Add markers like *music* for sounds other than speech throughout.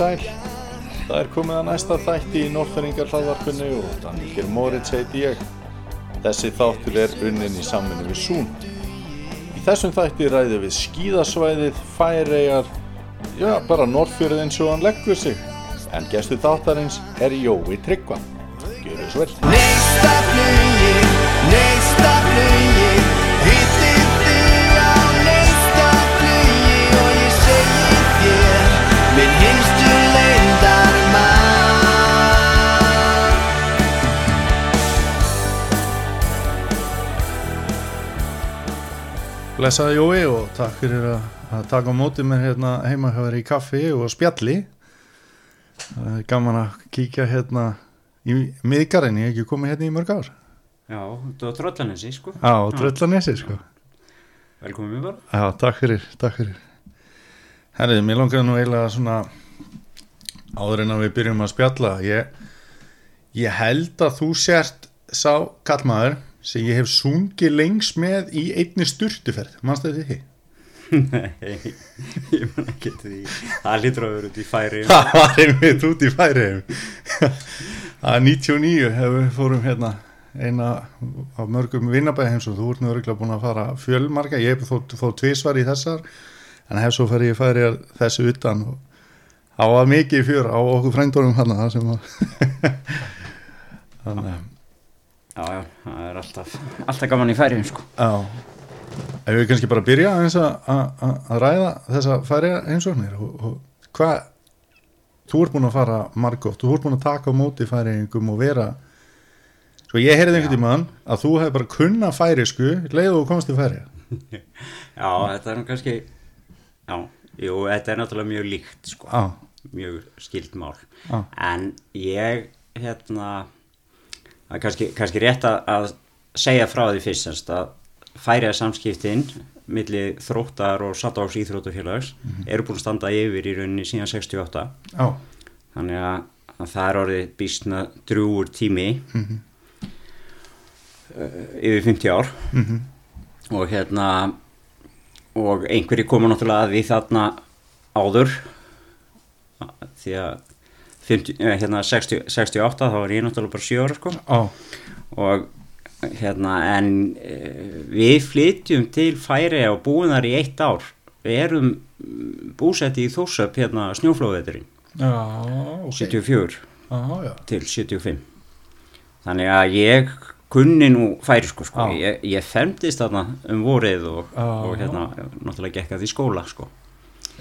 Sæl. Það er komið að næsta þætti í Norðfæringar hlaðvarpinu og Daniel Moritz heiti ég. Þessi þáttur er unnin í samvinni við Zoom. Í þessum þætti ræðum við skíðasvæðið, færegar, já bara Norðfjörð eins og hann leggur sig. En gestu þáttarins er Jói Tryggva. Gjör þess vel. Blessaði Jói og takk fyrir að, taka á móti mér hérna heima hjá þér í kaffi og spjalli. Gaman að kíkja hérna í miðgarinn, ég hef ekki komið hérna í mörg ár? Já, þetta var Tröllanesi, sko. Á, Tröllanesi sko. Velkomin mér bara. Já, takk fyrir, takk fyrir. Herrið, mér langar nú eiginlega svona áður en að við byrjum að spjalla ég, ég held að þú sért sá kallmaður sem ég hef sungið lengs með í einni sturtuferð, mannstu þetta því? Nei, ég man ekki til því. Það lítur að vera út í færi. Það var einmitt út í færiðum Það er 99 hefur fórum hérna eina af mörgum vinnabæði heimsum þú ert nú örgulega búin að fara fjölmarga ég hef þó, þó tvísvar í þessar en hef svo ferði ég færi þessu utan og það var mikið fjör á okkur frændórum hann það sem að *laughs* þannig að Já, já, það er alltaf, alltaf gaman í færi, sko. Já, ef við kannski bara byrja að, að, að ræða þessa færi heimsóknir hvað, þú ert búin að fara margótt, þú ert búin að taka á móti færiðingum og vera svo ég heyrði einhvern tímann að þú hefði bara kunna færisku leið og komst í færi *laughs* Já, þetta er nú kannski, já, jú, þetta er náttúrulega mjög líkt, sko. Já, Mjög skilt mál. Já. En ég, hérna, er kannski, kannski rétt að, að segja frá því fyrst, að færiða samskiptin milli þróttar og sattáks íþrótufélags eru búin að standa yfir í rauninni síðan 68 já, þannig að, að það er orðið býstna drúur tími uh, yfir 50 ár. Og hérna og einhverji koma náttúrulega að því þarna áður því að 50, eh, hérna 60, 68 þá var ég náttúrulega bara 7 ára sko. Og hérna en e, við flytjum til færi og búum þar í eitt ár. Við erum búsetti í Þórsöp hérna snjóflóðveturinn já, ok. 74 Já, já, til 75 þannig að ég kunni nú færi sko, sko. Ég, ég fermdist þarna um vorið og, og hérna náttúrulega gekk að því skóla sko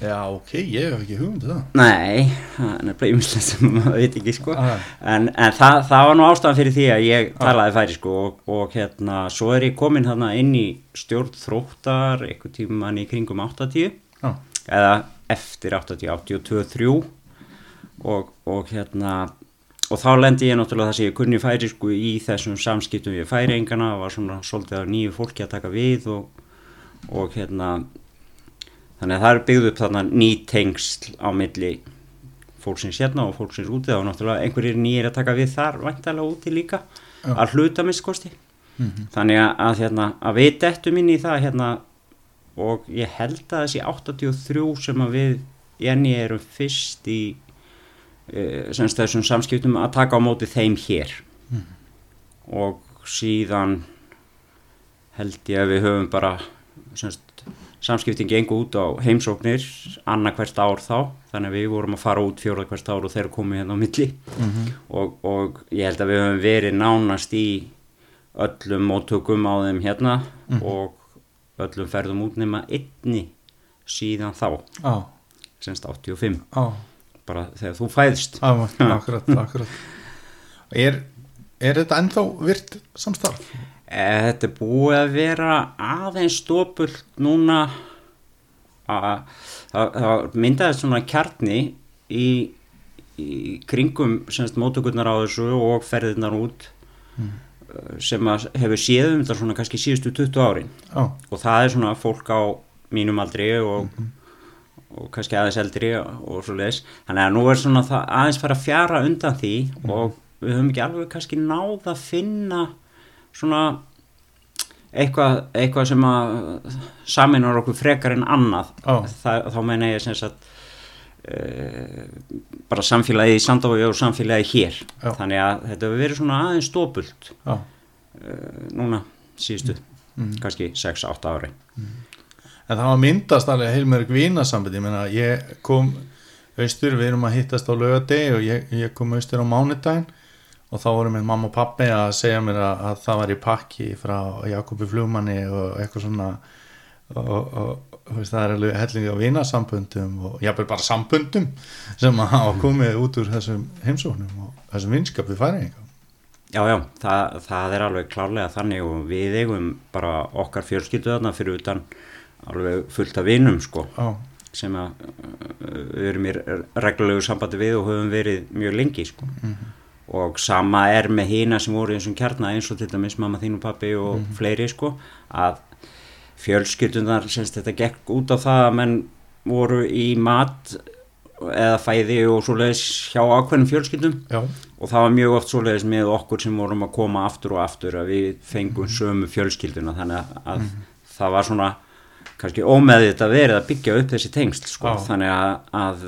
já, ok, ég hef ekki hugmynd það. Nei, það er nefnilega ymslega sem maður veit ekki sko. Ah. en, en það, það var nú ástæðan fyrir því að ég talaði færi sko og, og hérna svo er ég komin hérna inn í stjórn þróttar eitthvað tíman í kringum 80 Já, eða eftir 80, 82, 3 og, og hérna og þá lendi ég náttúrulega það sem ég kunni færi sko í þessum samskiptum við færingana og var svona svolítið af nýju fólki að taka við og, og hérna þannig að það er byggð upp þarna ný tengsl á milli fólksins hérna og fólksins úti. Og náttúrulega einhverjir nýjir að taka við þar væntalega úti líka Já. að hluta minnskosti þannig að, að, hérna, að við dettum inn í það hérna og ég held að þessi 83 sem að við Jenny erum fyrst í semst þessum samskiptum að taka á móti þeim hér. Og síðan held ég að við höfum bara semst, samskiptin gengu út á heimsóknir annað hvert ár þá þannig að við vorum að fara út fjóra hvert ár og þeir komu hérna á milli. Og, og ég held að við höfum verið nánast í öllum móttökum á þeim hérna og öllum ferðum út nema einni síðan þá, já, semst 85 já bara þegar þú fæðst Já, *laughs* akkurat, akkurat. Er, er þetta ennþá virt samstarf? Eh, Þetta er búið að vera aðeins stópul núna. Að það myndaði svona kjarni í, í kringum semst mótökurnar á þessu og ferðirnar út mm. sem að hefur séð um þetta svona kannski síðustu 20 árin. Já, og það er svona fólk á mínum aldri og, og kannski aðeins eldri og svo leis þannig að nú er svona aðeins fara að fjara undan því og við höfum ekki alveg kannski náð að finna svona eitthvað, eitthvað sem að saminar okkur frekar en annað. Já. það, þá meina ég sem sagt uh, bara samfélagi í Sandói og samfélagi hér. Já. þannig að þetta hefur verið svona aðeins stópult já, núna síðustu Mm. kannski 6-8 ári En það var myndast alveg heilmörg vínasambandi, ég meina, ég kom austur, við erum að hittast á lögadegi og ég, ég kom austur á mánudaginn og þá voru með mamma og pappi að segja mér að, að það var í pakki frá Jakobi Flugmanni og eitthvað svona og, og, og veist, það er alveg hellingi á vínasamböndum og jáfnvel bara samböndum sem að hafa komið út úr þessum heimsóknum og þessum vinskap við færinga. Já, já, það, það er alveg klárlega þannig og við eigum bara okkar fjölskyldu þarna fyrir utan alveg fullt af vinum sko Já, sem að uh, við erum í reglulegu sambandi við og höfum verið mjög lengi sko. Og sama er með hína sem voru eins og kjarna eins og til dæmis mamma þín og pappi og fleiri sko að fjölskyldunar semst þetta gekk út á það að menn voru í mat eða fæði og svoleiðis hjá ákveðnum fjölskyldum. Já, og það var mjög oft svoleiðis með okkur sem vorum að koma aftur og aftur að við fengum sömu fjölskylduna. Þannig að, að það var svona kannski ómeðið að verið að byggja upp þessi tengsl sko. Já. þannig að, að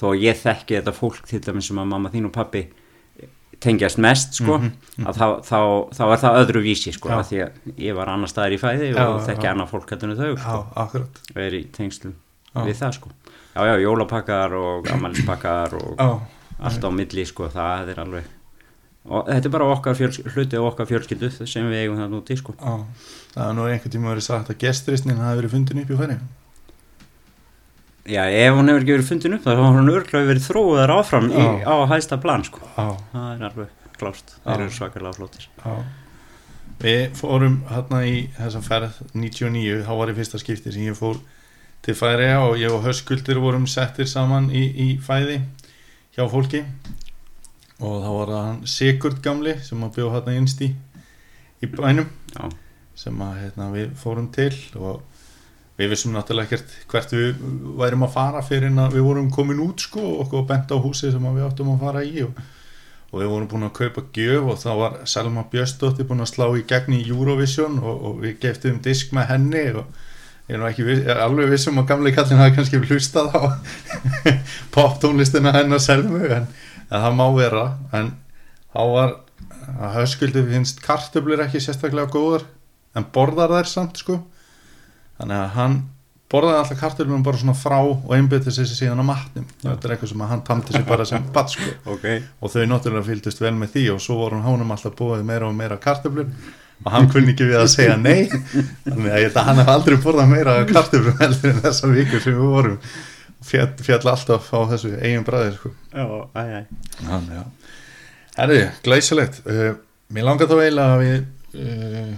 þó ég þekki þetta fólk til dæmis sem að mamma þín og pappi tengjast mest sko, að þá, þá, þá er það öðru vísi sko, að því að ég var annar staðar í fæði Já, og þekki já. annað fólk hættunum þau sko, og er í tengslum við það sko. Já já, jólapakkar og amalispakkar og Já, allt á milli sko, það er alveg og þetta er bara okkar hluti af okkar fjölskyldu sem við eigum það núti sko. Já, það er nú einhvern tíma verið sagt að gestrisnin hafi verið fundin upp í færinga. Já, ef hún hefur ekki verið fundin upp þá har hún örglega verið þróðar áfram í, á hæsta plan sko. Það er alveg Já. þeir eru svakalega flótir Já. Við fórum hérna í þessa ferð 99, þá var í fyrsta skipti sem ég fór til Færiða og ég og Höskuldur vorum settir saman í, í fæði hjá fólki. Og þá var það hann Sigurd gamli sem að bjóð hérna innst í, í bænum já, sem að hérna, við fórum til og við vissum náttúrulega ekkert hvert við værum að fara fyrir en við vorum komin út sko og bent á húsi sem við áttum að fara í og, og við vorum búin að kaupa gjöf og þá var Selma Björnsdóttir búin að slá í gegn í Eurovision og, og við geftum disk með henni og ég er ekki ég er alveg vissum að gamli kallin hafi kannski hlustað á *laughs* poptónlistina hennar Selmu en, en það má vera en þá var að höskuldu finnst kartöflur ekki sérstaklega góðar en borðar þær samt sko þannig að hann borðaði alltaf kartöflunum bara svona frá og einbytti sér síðan á matnum. Þetta er eitthvað sem hann tamdi sér bara sem bat sko. *laughs* Ok. Og þau náttúrulega fylgdust vel með því og svo voru hánum alltaf búið meira og meira kartöflur. Og hann kunni ekki við að segja nei. Þannig að ég held að hann hef aldrei borðað meira af kartöflum heldur en þessa viku sem við vorum. Fjall, fjall alltaf á þessu eigin bræðir sko. Herri, glæsilegt. Uh, Mér langar þá eiginlega að við uh,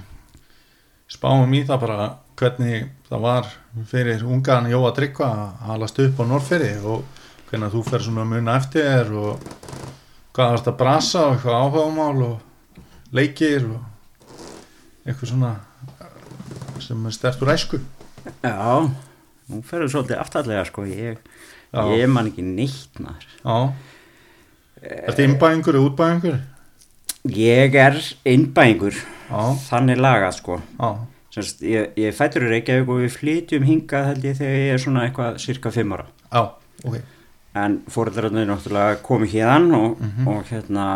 spáum í það bara hvernig það var fyrir ungan Jóa Tryggva að halast upp á Norrferi og hvernig þú fer svona að muna eftir þér og hvað varst að brasa og eitthvað áhugamál og leikir og eitthvað svona sem er stertur æsku. Já, nú ferður svolítið aftallega sko ég, ég man ekki neitt maður. Já. Er þetta innbæðingur eða útbæðingur? ég er innbæingur. Já, þannig lagað sko. Já, Semst, ég, ég fættur í Reykjavík og við flytjum hingað held ég þegar ég er svona eitthvað cirka fimm ára. Já, ok. En fóreldrarnir náttúrulega komu hérðan og, Mhm. og hérna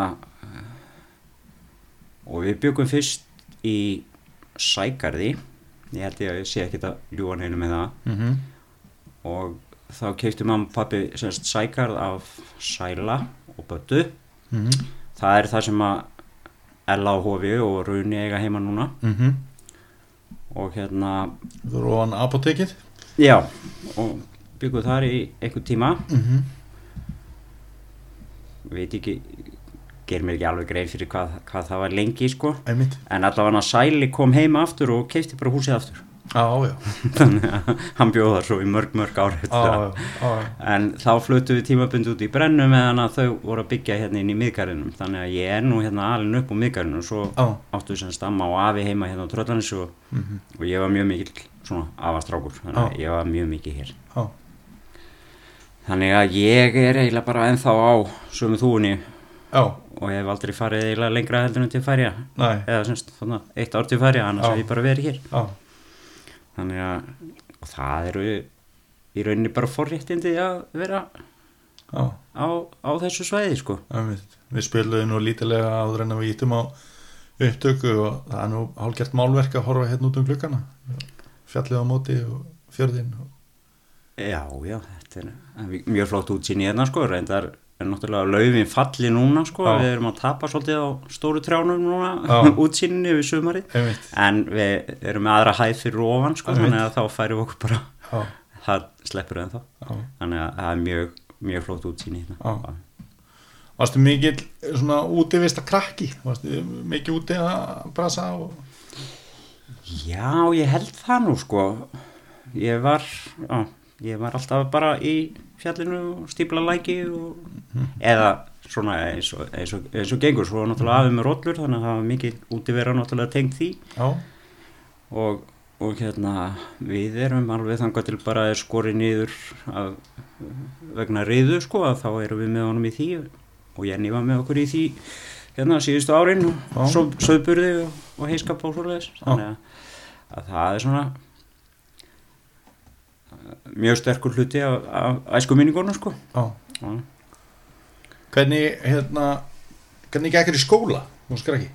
og við byggum fyrst í Sækarði ég held ég að ég sé ekki að ljúa neinu með það. Mm og þá keipti mamma og pappi semst Sækarð af Sæla og Böttu -hmm. það er það sem að Ella og Runi eiga heima núna. Mm og hérna Þú eru ofan apotekið já og byggum þar í einhver tíma. Mm -hmm. veit ekki ger mér ekki alveg grein fyrir hvað, hvað það var lengi sko. Einmitt. En allavega Sæli kom heima aftur og keipti bara húsið aftur Já, já, *laughs* þannig að hann bjóða svo í mörg mörg ár eftir já, það. já, já, en þá fluttu við tímabundi út í brennu meðan að þau voru að byggja hérna inn í miðgarðinum. Þannig að ég er nú hérna alin upp á miðgarðinu og svo já. áttu sem stamma og afi heima hérna á Tröllanis og, Mhm. og ég var mjög mikil svona afastrákur. Þannig að ég var mjög mikið hér. Þannig að ég er eiginlega bara ennþá á sömu þúinni já. og ég hef aldrei farið eiginlega lengra heldur en til færja Nei, eða semst eitt ár til færja annars hef ég bara verið hér þannig að það eru í rauninni bara forréttindi að vera Já, á, á þessu svæði sko einmitt. Við spilum nú lítilega áður en að við ítum á upptöku og það er nú hálfgert málverk að horfa hérna út um klukkana. Fjallið á móti og fjörðin. Og... Já, já, þetta er mjög flott útsýn í hérna sko, reyndar er náttúrulega laufin falli núna sko, við erum að tapa svolítið á stóru trjánum núna, *laughs* útsýninni við sumarið, Einmitt. en við erum með aðra hæð fyrir ofan sko, Einmitt. þannig að þá færum við okkur bara, Já, *laughs* það sleppur en þá, þannig að það er mjög, mjög flott útsýn hérna. Varstu mikill svona útivista krakki? Varstu mikið úti að brasa og... Já, ég held það nú sko, ég var, já, ég var alltaf bara í fjallinu og stípla læki og, eða svona eins og, eins og, eins og gengur, svo náttúrulega afið með rollur, þannig að það var mikið úti vera náttúrulega tengt því. Já, og, og hérna við erum alveg þangað til bara skorið niður af, vegna reyðu sko að þá erum við með honum í því og Jenny var með okkur í því hérna síðustu árin og svo söðburði og, og heiskap og svoleiðis. Þannig að, að það er svona mjög sterkur hluti af, af æsku minningunum sko já. Já. Hvernig, hérna, hvernig gekkir í skóla? Nú skrakki.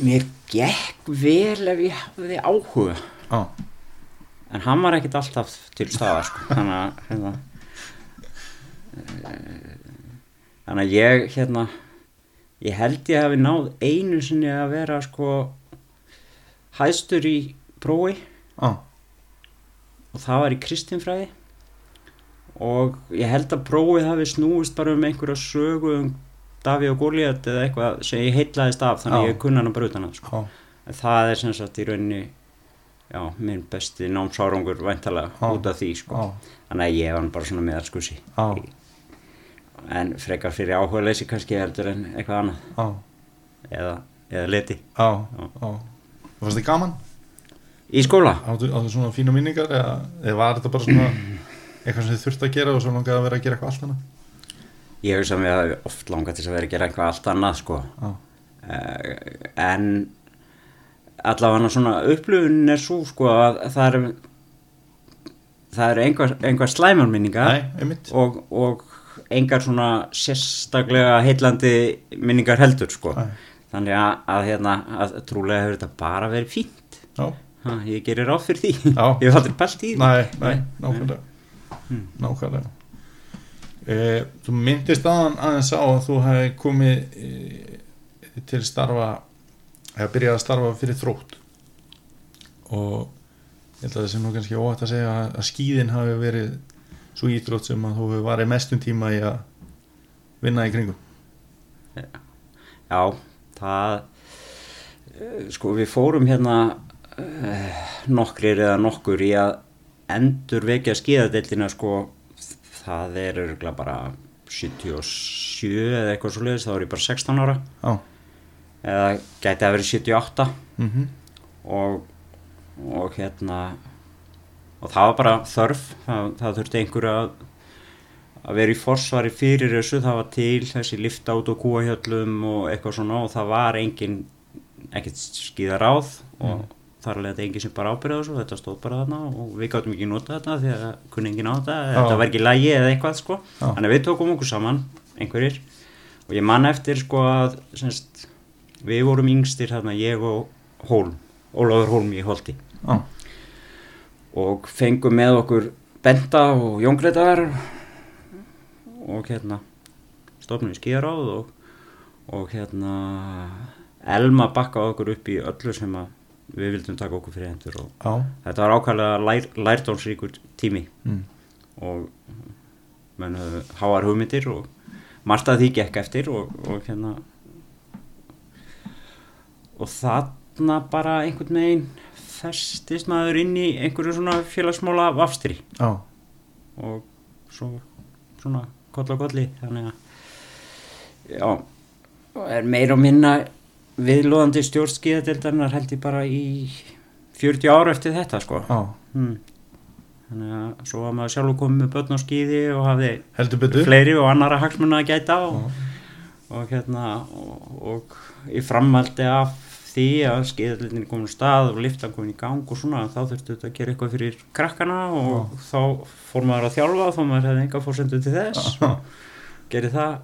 Mér gekk vel ef ég hafði áhuga Já, en hann var ekkit alltaf til staða sko. þannig að hérna, eh, þannig að ég hérna ég held ég hafi náð einu sinni að vera sko hæstur í prófi já, og það var í kristinfræði. Og ég held að prófið hafi snúist bara um einhverja sögu um Daví og Góliat eða eitthvað sem ég heitlaðist af þannig Já. að ég kunna hann að bruta hana sko. það er sem sagt í rauninni já, minn besti námsárangur væntalega út af því sko. þannig að ég var bara svona meðalskussi já, en frekar fyrir áhuga leysi kannski heldur en eitthvað annað. Já, eða, eða leti. Já, já. Þú fannst þið gaman? Í skóla Áttu, áttu svona fínu minningar eða, eða var þetta bara svona eitthvað sem þið þurfti að gera og svo langaði að vera að gera eitthvað allt annað? ég hugsa að mér hafi oft langað til að vera að gera eitthvað allt annað sko. Uh, en allavega svona upplifun er svo sko að það er það eru einhver, einhver einmitt og, og engar svona sérstaklega heillandi minningar heldur sko Nei. þannig að, að, hérna, að trúlega hefur þetta bara verið fínt Já, ha, ég gerir ráð fyrir því. Já. ég hef aldrei pælt í því. Nei, nei, nákvæmlega. Nákvæmlega. E, Þú myndist aðan aðeins á að þú hefði komið e, til starfa eða byrjað að starfa fyrir þrótt. Og ég held að það sem nú kannski óvægt að segja að, skíðin hafi verið svo ídrótt sem að þú hefur varið mestum tíma í að vinna í kringum. Já, það eh, sko við fórum hérna nokkrir eða nokkur í að endur vekja skíðadeildina sko það er örgulega bara 77 eða eitthvað svo leiðis þá er ég bara 16 ára. Já, eða gæti að vera 78 mhm, og, og hérna og það var bara þörf það, það þurfti einhver að að vera í forsvari fyrir þessu það var til þessi lifta út og kúahjöllum og eitthvað svona og það var engin ekkert skíðaráð og þar leði engin sem bara ábyrða þessu þetta stóð bara þarna og við gáttum ekki nota þetta því að kunni engin á þetta þetta var ekki lægi eða eitthvað sko. Já. þannig að við tókum okkur saman einhverjir og ég man eftir sko að semst, við vorum yngstir þarna ég og Hólm Ólafur Hólm í Holti. Já, og fengum með okkur Benda og Jón Gretar og hérna stofnum í skíðaráð og, og hérna Elma bakkaði okkur upp í öllu sem að við vildum taka okkur fyrir hendur og já, þetta var ákvæmlega lær, lærdómsríkur tími. Mm, og menn höfðu háar hugmyndir og margt að því gekk eftir og, og hérna og þarna bara einhvern veginn festist maður inn í einhverju svona félagsmála vafstri. Já, og svo svona koll og kolli þannig að já, er meira og minna viðlóðandi stjórnskiðadeildarinnar held ég bara í 40 ára eftir þetta sko. Já, hmm. þannig að svo var maður sjálfur komið með börn á skíði og hafði heldur betur. fleiri og annara hagsmunna að gæta og, og hérna og, og í framhaldi af því að skeiðallinni komin á stað og liftan komin í gang og svona þá þurftu þetta að gera eitthvað fyrir krakkana og þá fór maður að þjálfa þó maður hefði enga fórsendu til þess. Já. gerði það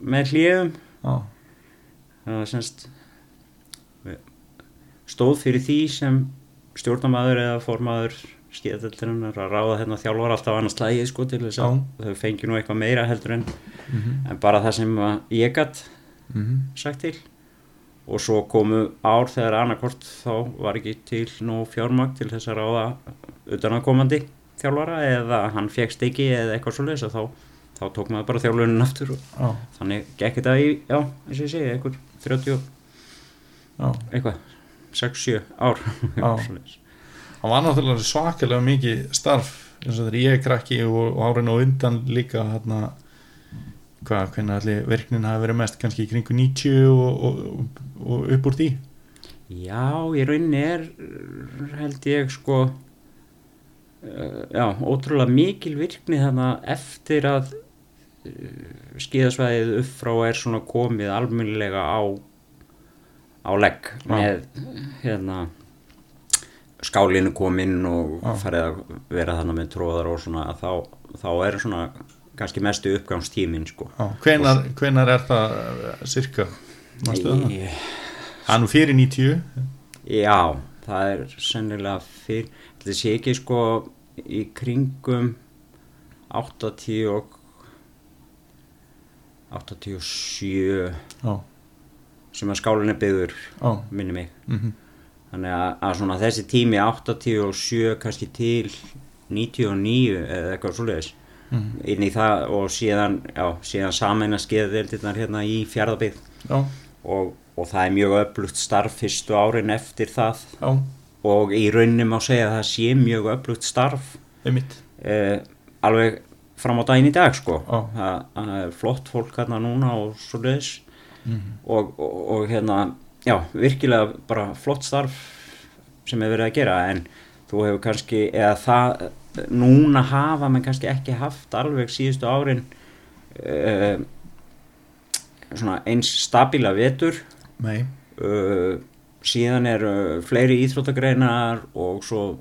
með hljöfum Já, það var semst stóð fyrir því sem stjórnamaður eða formaður skeiðallinnar að ráða hérna þjálfar alltaf annars slægið sko til þess að þau fengi nú eitthvað meira heldur en, en bara það sem að ég gatt mhm, sagt til. Og svo komu ár þegar annarkort þá var ekki til nú fjármagn til þess að ráða utanakomandi þjálfara eða hann fegst ekki eða eitthvað svo leys þá, þá tók maður bara þjálfunin aftur og já, þannig gekk þetta í, já, eins og ég segi, einhver 30 og já. eitthvað 6-7 ár. *laughs* Það var náttúrulega svakalega mikið starf eins og þegar ég er krakki og, og árin og undan líka hérna hvað, hvernig allir verknin hafi verið mest kannski í kringu 90 og, og, og upp úr því? Já, í rauninni er held ég sko uh, já, ótrúlega mikil virkni þannig eftir að uh, skíðasvæðið upp frá er svona komið almennilega á á legg með hérna skálinu kominn og Já. farið að vera þannig með tróðar og svona þá, þá er svona kannski mestu uppgangstímin sko. Hvenar, hvenar er það cirka? Í- nú fyrir 90 Já, það er sennilega fyrir, þetta sé ekki sko í kringum 80 og 87 Já, sem að skálinn er byggður, já, minni mig. mhm, Þannig að, að svona þessi tími 87 kannski til 99 eða eitthvað svoleiðis. Mhm, inn í það og síðan, síðan sameina skeiðdeildirnar hérna í fjárðabíð já, og, og það er mjög öflugt starf fyrstu árin eftir það. Já, og í rauninni má segja að það sé mjög öflugt starf eh, alveg fram á daginn í dag sko. Það, er flott fólk hérna núna og svo leiðis Mhm. og, og, og hérna já, virkilega bara flott starf sem er verið að gera en þú hefur kannski, eða það núna hafa mann kannski ekki haft alveg síðustu árin uh, svona eins stabíla vetur. Uh, síðan eru fleiri íþróttagreinar og svo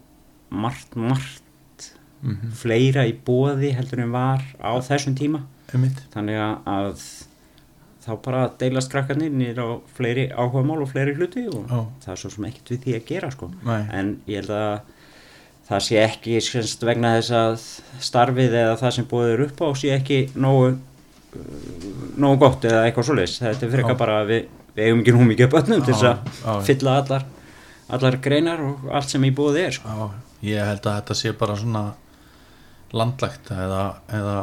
margt, margt mhm, fleira í bóði heldur en var á þessum tíma. Einmitt. Þannig að þá bara deilast krakkarnir nýr á fleiri áhugamál og fleiri hluti og Já. það er svo sem ekkert við því að gera sko en ég held að það sé ekki semst, vegna þess að starfið eða það sem búið er upp á sé ekki nógu uh, nógu gott eða eitthvað svoleiðis þetta er frekar Já. bara að við, við eigum ekki nú mikið bönnum til þess að fylla allar allar greinar og allt sem í búið er sko. Ég held að þetta sé bara svona landlægt eða, eða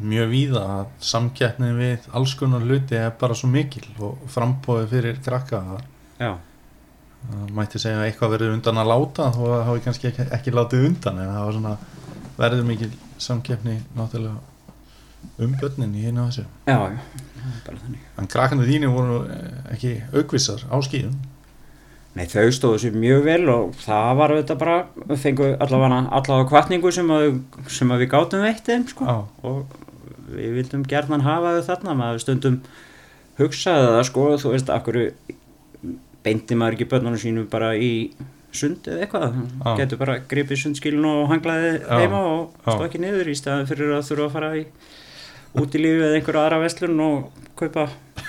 mjög víða að samkeppnin við alls konar hluti er bara svo mikil og frambóði fyrir krakka að já, mætti segja að eitthvað verður undan að láta þó að það hafi kannski ekki, ekki látið undan en það var svona verður mikil samkeppni náttúrulega um börnin í einu af þessu. Já, bara þannig. En krakkanu þínu voru eh, ekki aukvissar á skíðum? Nei, þau stóðu sér mjög vel og það var auðvitað bara, við fengum allavega allavega kvartningu sem, að, sem að við gátum veitt þeim, sko. Og við vildum gerðan hafa þau þarna, maður stundum hugsaði það, sko, þú veist, akkur beinti maður ekki börnunum sínum bara í sund eða eitthvað. Já. Getur bara gripið sundskilin og hanglaði Já. heima og Já. stóð niður í staðan fyrir að þurfa að fara í út í lífi eða einhverja aðra vestlun og kaupa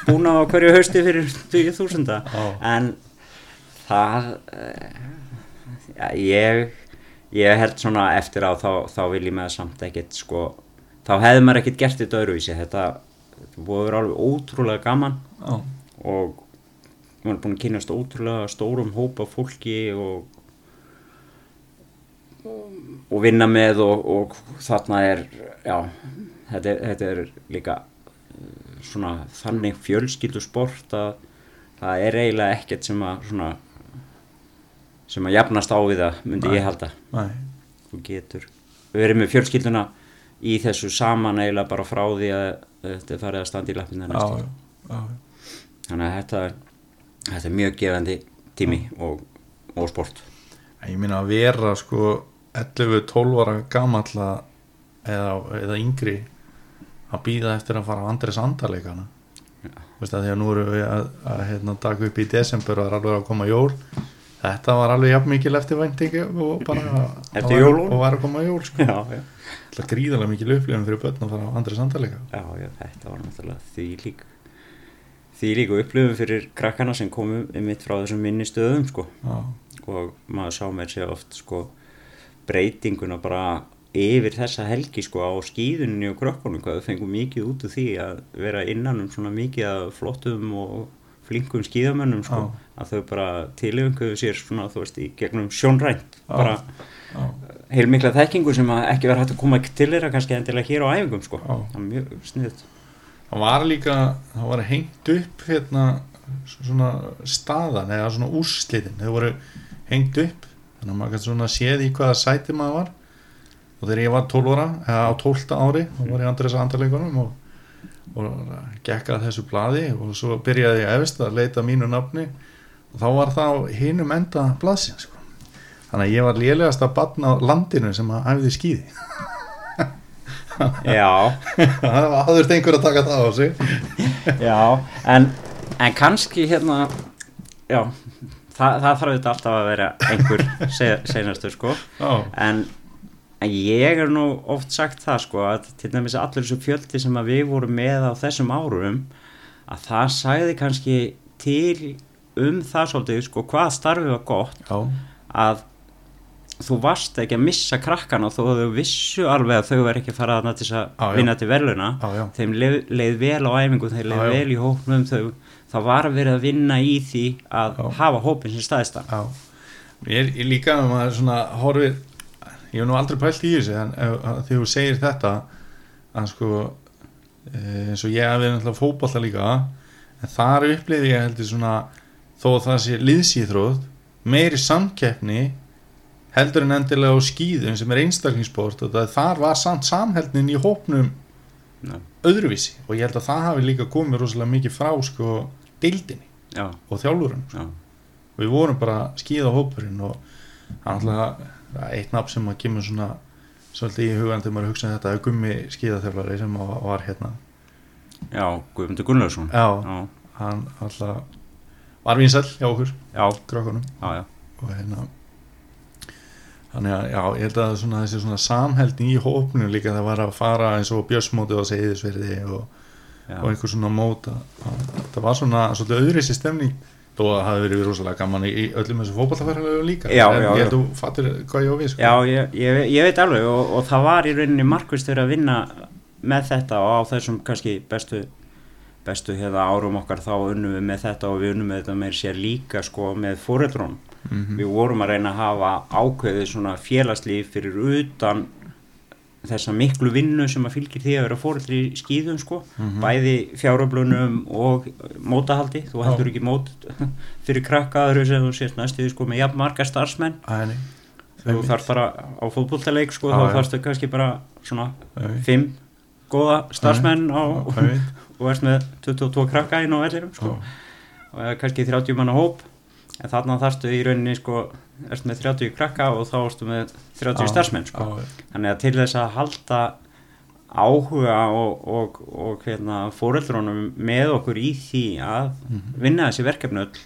búna á hverju hausti fyrir 20.000 Já. en það eh, já, ég ég held svona eftir á þá, þá vil ég með samt ekkert sko þá hefði maður ekkert gert þetta öðruvísi. Þetta þetta búið að vera alveg ótrúlega gaman Já, og maður er búin að kynast ótrúlega stórum hópa fólki og og vinna með og, og þarna er já, þetta er, þetta er líka eh, svona þannig fjölskyldu sport að það er eiginlega ekkert sem að svona sem að jafnast á við það myndi Nei. ég halda. Nei, þú getur við erum með fjölskylduna í þessu saman eiginlega bara frá því að þetta er farið að standa í lappinu þannig að þetta, þetta er mjög gefandi tími og, og sport. Ég minna að vera sko 11-12 ára gamalla eða, eða yngri að býða eftir að fara á Andres Andarleikana veist að því að nú erum við að, að hérna, taka upp í desember og er alveg að koma jól. Þetta var alveg jafn mikil og Eftir og var- jólunum? og var að koma jól sko. já, já. Það er gríðarlega mikil upplifin fyrir börn að fara á andri sandalega Já, já, þetta var náttúrulega því lík því líka upplifum fyrir krakkana sem komu mitt frá þessum minni stöðum sko. Já, og maður sá mér sér oft sko breytinguna bara yfir þessa helgi sko á skýðunni og krökkunum hvað þau fengum mikið út úr því að vera innan um svona mikið af flottum og flinkum skýðamönnum sko Já. að þau bara tilöfunguðu sér svona þú veist í gegnum sjónrænt bara já, heilmikla þekkingu sem ekki verið hægt að koma til þeirra kannski endilega hér á æfingum sko. Það er mjög sniðut það var líka það var hengt upp hérna svona staðan eða svona úrslitin. Þau voru hengt upp þannig að maður kannski svona séð í hvaða sæti maður var. Og þegar ég var 12 ára eða á 12 ári þá var ég andur þess andarleikunum og, og gekk að þessu blaði og svo byrjaði ég efst að leita mínu nafni. Og þá var það á hinum enda blaðsins sko. Þannig að ég var lélegast að batna á landinu sem að æfði skýði Já, *laughs* það var aðurst einhver að taka það á sig. Já, en, en kannski hérna, já, það, það þarf þetta alltaf að vera einhver se- seinastur sko, Já, en, en ég er nú oft sagt það sko að til dæmis allur þessu fjöldi sem við vorum með á þessum árum, að það sagði kannski til um það svolítið sko hvað starfið var gott já, að þú varst ekki að missa krakkana þó að þau vissu alveg að þau verið ekki fara að já. vinna til verðluna já, já. þeim leið, leið vel á æfingu þeim leið já. vel í hópnum þau, það var verið að vinna í því að hafa hópin sem staðistan ég, ég líka að svona horfir, ég hef nú aldrei pælt í þessu þegar þú segir þetta að sko e, eins og ég hef verið náttúrulega fótballa líka en þar upplýði ég heldur svona þó að það sé liðsýþróð meiri samkeppni heldur en endilega á skýðum sem er einstaklingssport og það, þar var samt samheldnin í hópnum Já. öðruvísi. Og ég held að það hafi líka komið rosalega mikið frá sko deildinni já, og þjálfurinn já, við vorum bara skíða hópurinn og það er alltaf eitt nafn sem að kemur svona svolítið í hugan þegar maður hugsa um þetta er gummi skíðaþjálfari sem var, hérna. Já, Guðmundur Gunnlaugsson já, já, hann alltaf var vinsæll hjá okkur, já, krökkunum. Já, já, og hérna þannig að já, ég held að svona, þessi svona samheldni í hópnum líka það var að fara eins og björsmótið á segðisverði og, og einhver svona mót að, að, það var svona svolítið öðrisi stemning þó að það hafi verið rosalega gaman í, öllum þessu fótballafæralegu líka. Já, en já, ég held að þú fattir hvað ég á við sko. Já, ég, ég, ég veit alveg og, og það var í rauninni markvist fyrir að vinna með þetta og á þessum kannski bestu, bestu hérna árum okkar þá unnum við með þetta og við unnum með þetta með sér líka sko með fóreldrún. Mhm. Við vorum að reyna að hafa ákveðið svona félagslíf fyrir utan þessa miklu vinnu sem að fylgir því að vera fóreldri í skýðum sko, bæði fjáröflunum og mótahaldi, þú heldur ekki mót fyrir krakkaður sem þú sést næstuði sko með jafn marga starfsmenn Æ, þú þarf bara á fótbolltaleik sko, þá þarfstu kannski bara svona Einmitt. fimm góða starfsmenn á, Já, einmitt. Og erst með 22 krakka inn á vellirum sko, og kannski 30 manna hóp. En þarna þarfstu í rauninni sko, erst með 30 krakka og þá erstu með 30 Já, starfsmenn sko. já, þannig að til þess að halda áhuga og, og, og hérna, fóreldrunum með okkur í því að vinna þessi verkefni öll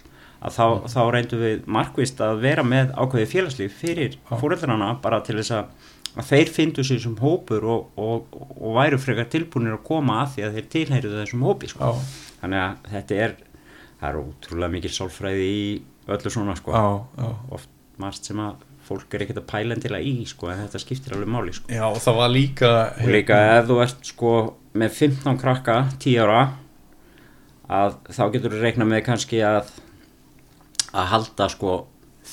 að þá, þá reyndum við markvist að vera með ákveði félagslíf fyrir Já. fóreldrana bara til þess að, að þeir fyndu sér sem hópur og, og, og væru frekar tilbúinir að koma að því að þeir tilheyruðu þessum hópi sko. þannig að þetta er það er ótrúlega mikil sálfræði í öllu svona sko. já, já. oft margt sem að fólk er ekkert að pæla endilega í sko, en þetta skiptir alveg máli sko. já, og það var líka og líka ef þú ert sko með 15 krakka 10 ára að þá getur þú reikna með kannski að að halda sko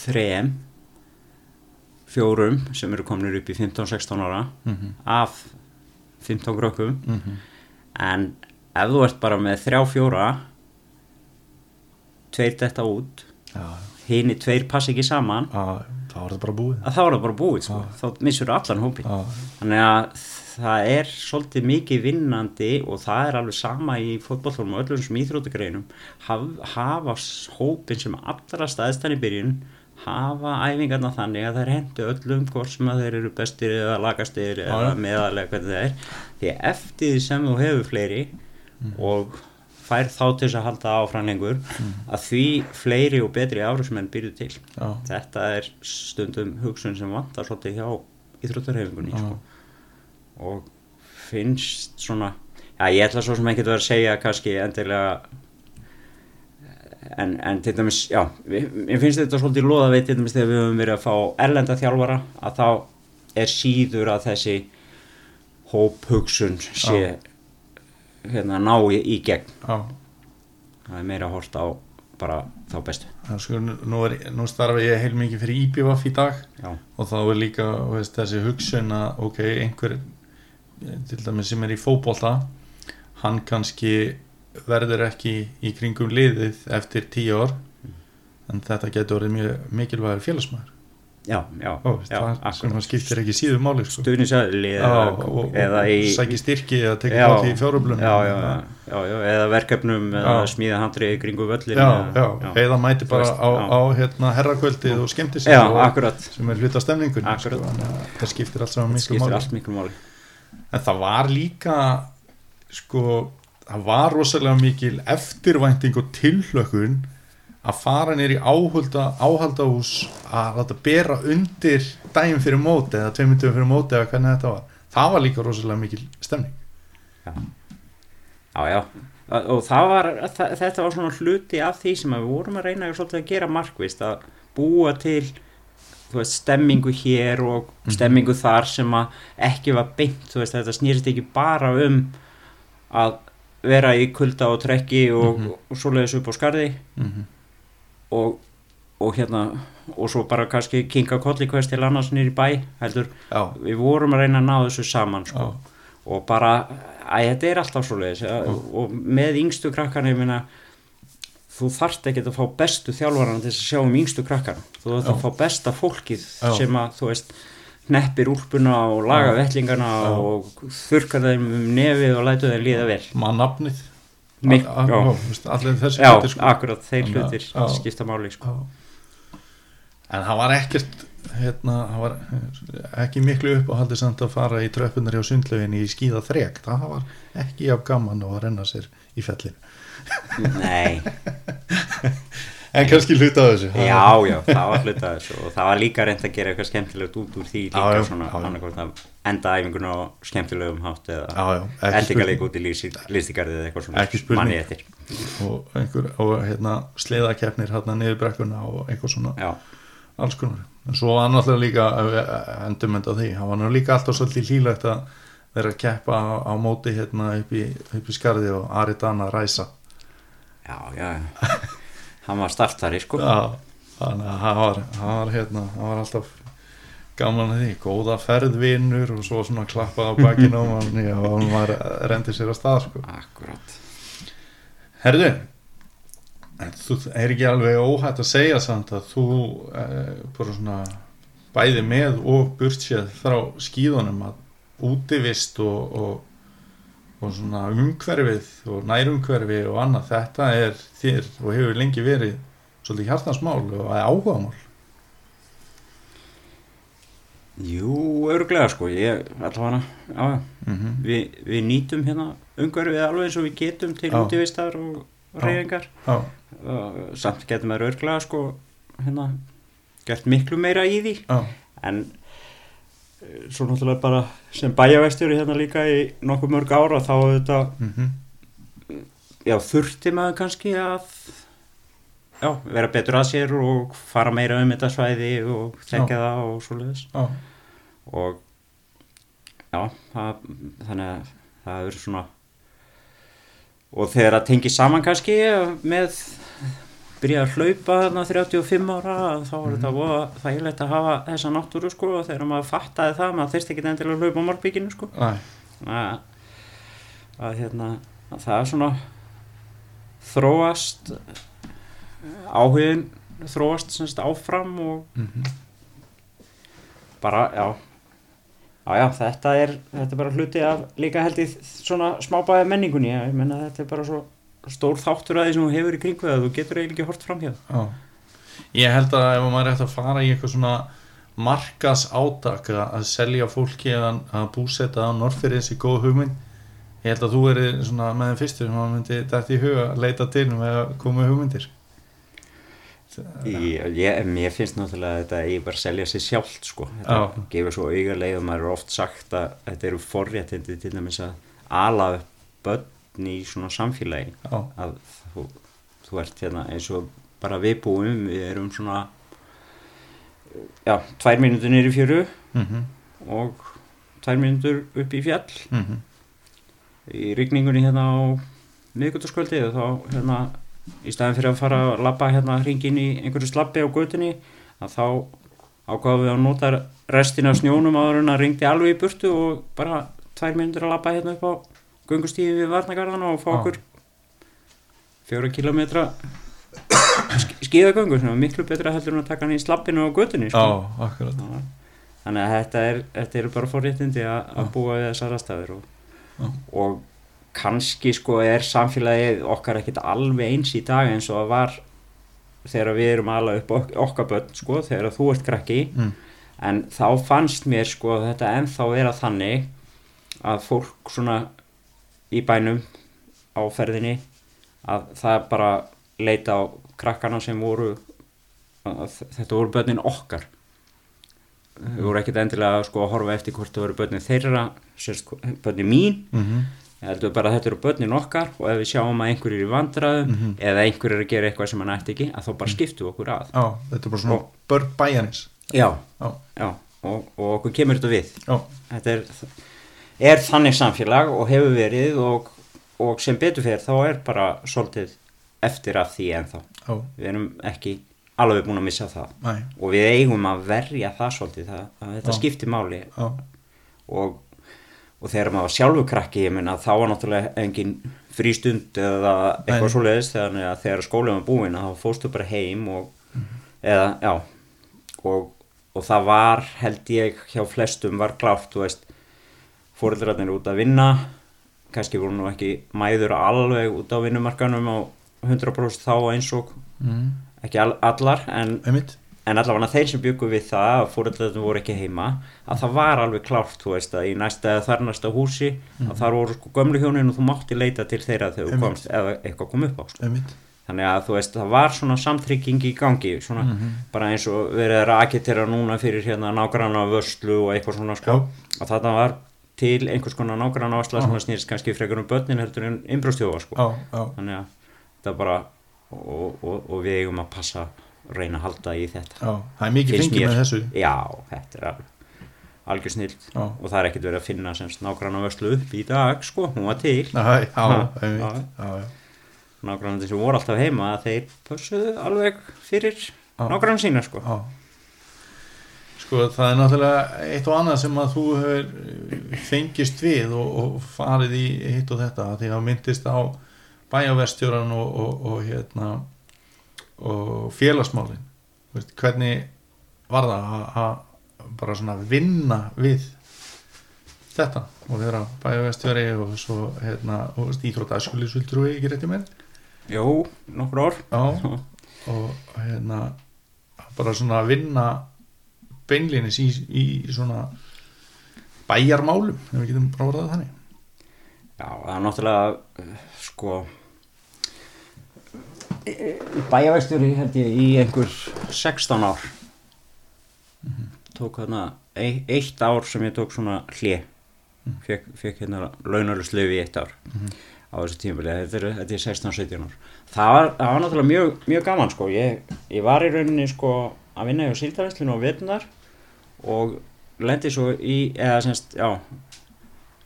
þrem fjórum sem eru kominir upp í 15-16 ára Mhm, af 15 krökkum. Mhm. en ef þú ert bara með þrjá fjóra tveir detta út já, hini tveir passa ekki saman já, þá var þetta bara búið. er það bara búið sko. þá missur allan hópin Þannig að það er svolítið mikið vinnandi og það er alveg sama í fótbollum og öllum sem íþróttagreinum. Haf, hafa hópin sem allra staðstan í byrjun hafa æfingarna þannig að það er hendu öllum hvort sem að þeir eru bestir eða lagastir eða já. meðalega hvernig það er því eftir því sem þú hefur fleiri og fær þá til þess að halda áfram lengur að því fleiri og betri árusmenn byrju til Já. þetta er stundum hugsun sem vantar svolítið hjá íþróttarhefingunni sko. og finnst svona já ég ætla svo sem ekki að vera að segja kannski endilega en, en til dæmis já, mér finnst þetta svolítið loða við til dæmis þegar við höfum verið að fá erlenda þjálfara að þá er síður að þessi hóphugsun sé hérna ná í, í gegn. Já. það er meira hort á bara þá bestu. Sko, nú, er, nú starfa ég heil mikið fyrir IBVF í dag já, og þá er líka veist, þessi hugsun að ok, einhver til dæmis sem er í fótbolta hann kannski verður ekki í kringum liðið eftir tíu ár en þetta getur orðið mjög mikilvægur félagsmaður. Já, já, Ó, já það skiptir ekki síðu máli sko. stuðnisæðli Já, eða, og, og, eða í sæki styrki eða tekið Já. þátt í fjáröflunum já, já, já, já, já, eða verkefnum eða smíða handrið í kringu völlin eða, mæti bara á, á hérna, herrakvöldið og skemmti sig já, og, akkurat. sem er hluta stemningun Akkurat. það skiptir allt saman miklu máli. En það var líka sko, það var rosalega mikil eftirvænting og tilhlökkun að fara nýr í áhalda, áhaldahús að láta bera undir daginn fyrir móti eða daginn fyrir móti eða hvernig þetta var. Það var líka rosalega mikil stemning. Já, já, og það var þetta var svona hluti af því sem við vorum að reyna að gera markvist að búa til veist, stemmingu hér og stemmingu þar sem að ekki var beint, veist, þetta snýrist ekki bara um að vera í kulda og trekki og, Mhm. og svoleiðis upp á skarði mm -hmm. og, og hérna og svo bara kannski kinka kolli hvers til annars nýr í bæ heldur, já, við vorum að reyna að ná þessu saman sko. og bara, að þetta er alltaf svo leiðis og með yngstu krakkana ég meina þú þarft ekki að fá bestu þjálfarana til að sjá um yngstu krakkana þú þarft að fá besta fólkið Já. sem að þú veist hneppir úlpuna og laga vettlingana og þurkar þeim um nefið og lætu þeim líða vel. Mannafnið á, allir þessi já, hlutir, sko. akkurat, þeir hlutir já. skipta máli sko. En það var ekkert hérna, það var ekki miklu upp og haldið samt að fara í tröppunar hjá sundlöginni í skíða þrek. Það var ekki af gaman og að renna sér í fellinu. Nei, *laughs* en kannski hluta þessu. Já, já, það var hluta þessu. Og það var líka reynd að gera eitthvað skemmtilegt út úr því líka Já, svona, annarkvort að enda æfingun á skemmtilegum hátt eða spurning. út í listigarðið eða eitthvað svona manni eftir. Og, einhver, og hérna sleiðakeppnir hérna niður brekkuna og eitthvað svona já, alls konar. En svo var náttúrulega líka endurmynd á því, hann var nú líka alltaf svolítið hlýlegt að vera að keppa á, á móti hérna upp í, upp í skarði og Ari Dana ræsa. Já, já *laughs* hann var startari sko Já, þannig að hann var, hann var hérna, hann var alltaf gaman að því, góða ferðvinur og svo svona klappað á bakinu og *laughs* hann, já, hann var rendið sér að stað sko. akkurat Herðu þú er ekki alveg óhætt að segja samt að þú eh, bara svona bæði með og burtséð frá skíðunum að útivist og, og, og svona umhverfið og nærumhverfi og annað þetta er þér og hefur lengi verið svolítið hjartansmál og áhugamál. Jú, örglega sko ég, allavega, mm -hmm. Vi, við nýtum hérna umhverfið alveg eins og við getum til Já. útivistar og uh, samt getum við örglega sko hérna gert miklu meira í því. Já, en svo náttúrulega bara sem bæjarvestjóri hérna líka í nokkuð mörg ára þá þetta mm já, þurfti maður kannski að já, vera betur að sér og fara meira um þetta svæði og þekka það og svoleiðis. Já, og já, það, þannig að það er svona og þegar það tengi saman kannski með byrja að hlaupa þarna 35 ára þá var þetta voða þægilegt að hafa þessa náttúru sko og þegar maður fattaði það maður þyrst ekki endilega að hlaupa á markbygginu sko. Æ, að, að hérna að það er svona þróast áhugin þróast semst áfram og mhm. bara, já. Já, já, þetta er, þetta er bara hluti af líka held í svona smábæða menningunni ég menna þetta er bara svo stór þáttur að því sem þú hefur í kringu það þú getur eiginlega ekki hort fram hjá já Ég held að ef maður er eftir að fara í eitthvað svona markas átak að selja fólki að, að búsetta á Norrfyrir þessi góð hugmynd Ég held að þú eri svona með þeim fyrstur sem að myndi dætt í huga að leita til með að koma hugmyndir. Ég, ég, mér finnst náttúrulega að þetta eigi bara að selja sér sjálft sko. þetta gefur svo auga leið og maður er oft sagt að þetta eru forréttindi til dæmis að ala upp börn í svona samfélagi. Já, að þú, þú ert hérna eins og bara við búum við erum svona já, tvær mínútur niður í fjöru mhm, og tvær mínútur upp í fjall. Mhm, í rigningunni hérna á miðgutaskvöldi og þá hérna í staðin fyrir að fara að labba hérna hringin í einhverju slabbi á götunni að þá ákvaðum við að nota restina snjónum áður en að ringdi alveg í burtu og bara tvær minnur að labba hérna upp á göngustíði við Varnagarðan og fá okkur fjóra kilometra skíðagöngu sem er miklu betra heldur en að taka hann í slabbinu á götunni sko. þannig að þetta er, þetta er bara forréttindi að, að búa við þessar aðstæður og, og kannski sko er samfélagið okkar ekkert alveg eins í dag eins og það var þegar við erum alveg upp ok okkar börn sko þegar þú ert krakki. Mm. en þá fannst mér sko þetta ennþá vera þannig að fólk svona í bænum á ferðinni að það bara leita á krakkana sem voru þetta voru börnin okkar. Þau voru ekkert endilega sko að horfa eftir hvort það voru börnin þeirra sérst, börnin mín. Mhm, Ég heldur bara að þetta eru börnin okkar og ef við sjáum að einhverjir er í vandræðum Mhm. eða einhverjir er að gera eitthvað sem hann ætti ekki að þá bara skiptu okkur að. Já, þetta er bara svona börn bæjarins. já, Já, já og, og okkur kemur þetta við. Já, þetta er, er þannig samfélag og hefur verið og, og sem betur fyrir þá er bara svolítið eftir af því ennþá. Já, við erum ekki alveg búin að missa það. Næ, og við eigum að verja það svolítið það, að þetta Já. skiptir máli. Já, og, og þegar maður sjálfur krakki ég meina þá var náttúrulega engin frístund eða eitthvað Nei. svoleiðis þegar, þegar skólinn var búinn að þá fóstu bara heim og eða já. Og, og það var held ég hjá flestum var klárt þú veist fóreldrarnir út að vinna. Kannski voru nú ekki mæður alveg út á vinnumarkanum á 100% þá eins og mm, ekki all, allar en en allavega þeir sem byggu við það að fóreldrarnir voru ekki heima að það var alveg klárt, þú veist, að í næsta eða þar næsta húsi, að þar voru sko gömlu hjónin og þú mátti leita til þeirra þegar þú komst eða eitthvað kom upp á sko. þannig að þú veist, það var svona samtrygging í gangi, svona Mhm. bara eins og verið að raketera núna fyrir hérna nágranna vörslu og eitthvað svona sko, að þetta var til einhvers konar nágranna vörsla sem snýrst kannski frekar um börnin heldur en innbrjóstjófa sko. Já, já, þannig að þetta bara og, og, og við eigum að passa reyna að halda í þetta. Já, það er mikið fengið með þessu. já, þetta er algjör snill Já. og það er ekkert verið að finna semst nágranna vörslu upp í dag sko, hún var til. Nágrannar sem voru alltaf heima þeir pössuðu alveg fyrir nágrann sína sko. Sko, það er náttúrulega eitt og annað sem að þú hefur fengist við og, og farið í hitt og þetta, því að myndist á bæjarvestjóran og, og, og hérna og félagsmálin. Veist, hvernig var það að- bara svona vinna við þetta og vera bæjarvestjóri og svo hérna, íþrótt aðskulisvildur og ekki rétti með jú, nokkur ár. Já, og hérna bara svona vinna beinlinis í, í svona bæjarmálum, ef við getum það þannig. já, það er náttúrulega sko bæjavægstjóri held ég í einhver 16 ár. Tók hérna e eitt ár sem ég tók svona hlje fekk, fekk hérna launarluslefi í eitt ár á þessu tímabili, þetta er, þetta er 16-17 ár. Það var, það var náttúrulega mjög, mjög gaman sko, ég, ég var í rauninni sko að vinna hjá síldaræslinu og vetunar og lendi svo í, eða semst, já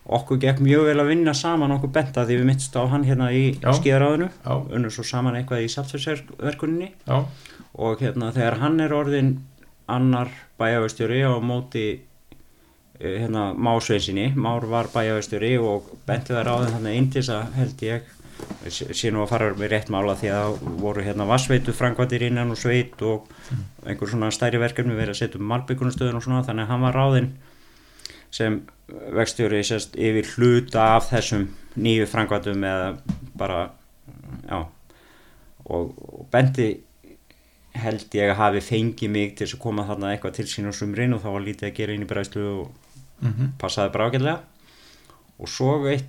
okkur gekk mjög vel að vinna saman okkur benta því við mittst á hann hérna í skíðaráðinu. Unnur svo saman eitthvað í saltfjörnsverkuninni og hérna þegar hann er orðin annar bæjarvestjóri á móti eh, hérna Másveinsinni, Már var bæjarvestjóri og benti það ráðin hann einn til þess að held ég sé nú að fara með rétt mála því að voru hérna vassveitu frangvatir innan og sveit og einhver svona stærri verkefni verið að setja um malbyggunastöðun og svona þannig að hann var ráðin sem vextjóri sérst yfir hluta af þessum nýju frangvatum eða bara já. Og, og bendi held ég að hafi fengið mig til þess að koma þarna eitthvað til sín á sumrin og þá var lítið að gera inn í bræðslu og mhm, passaði bara ágætlega. Og svo eitt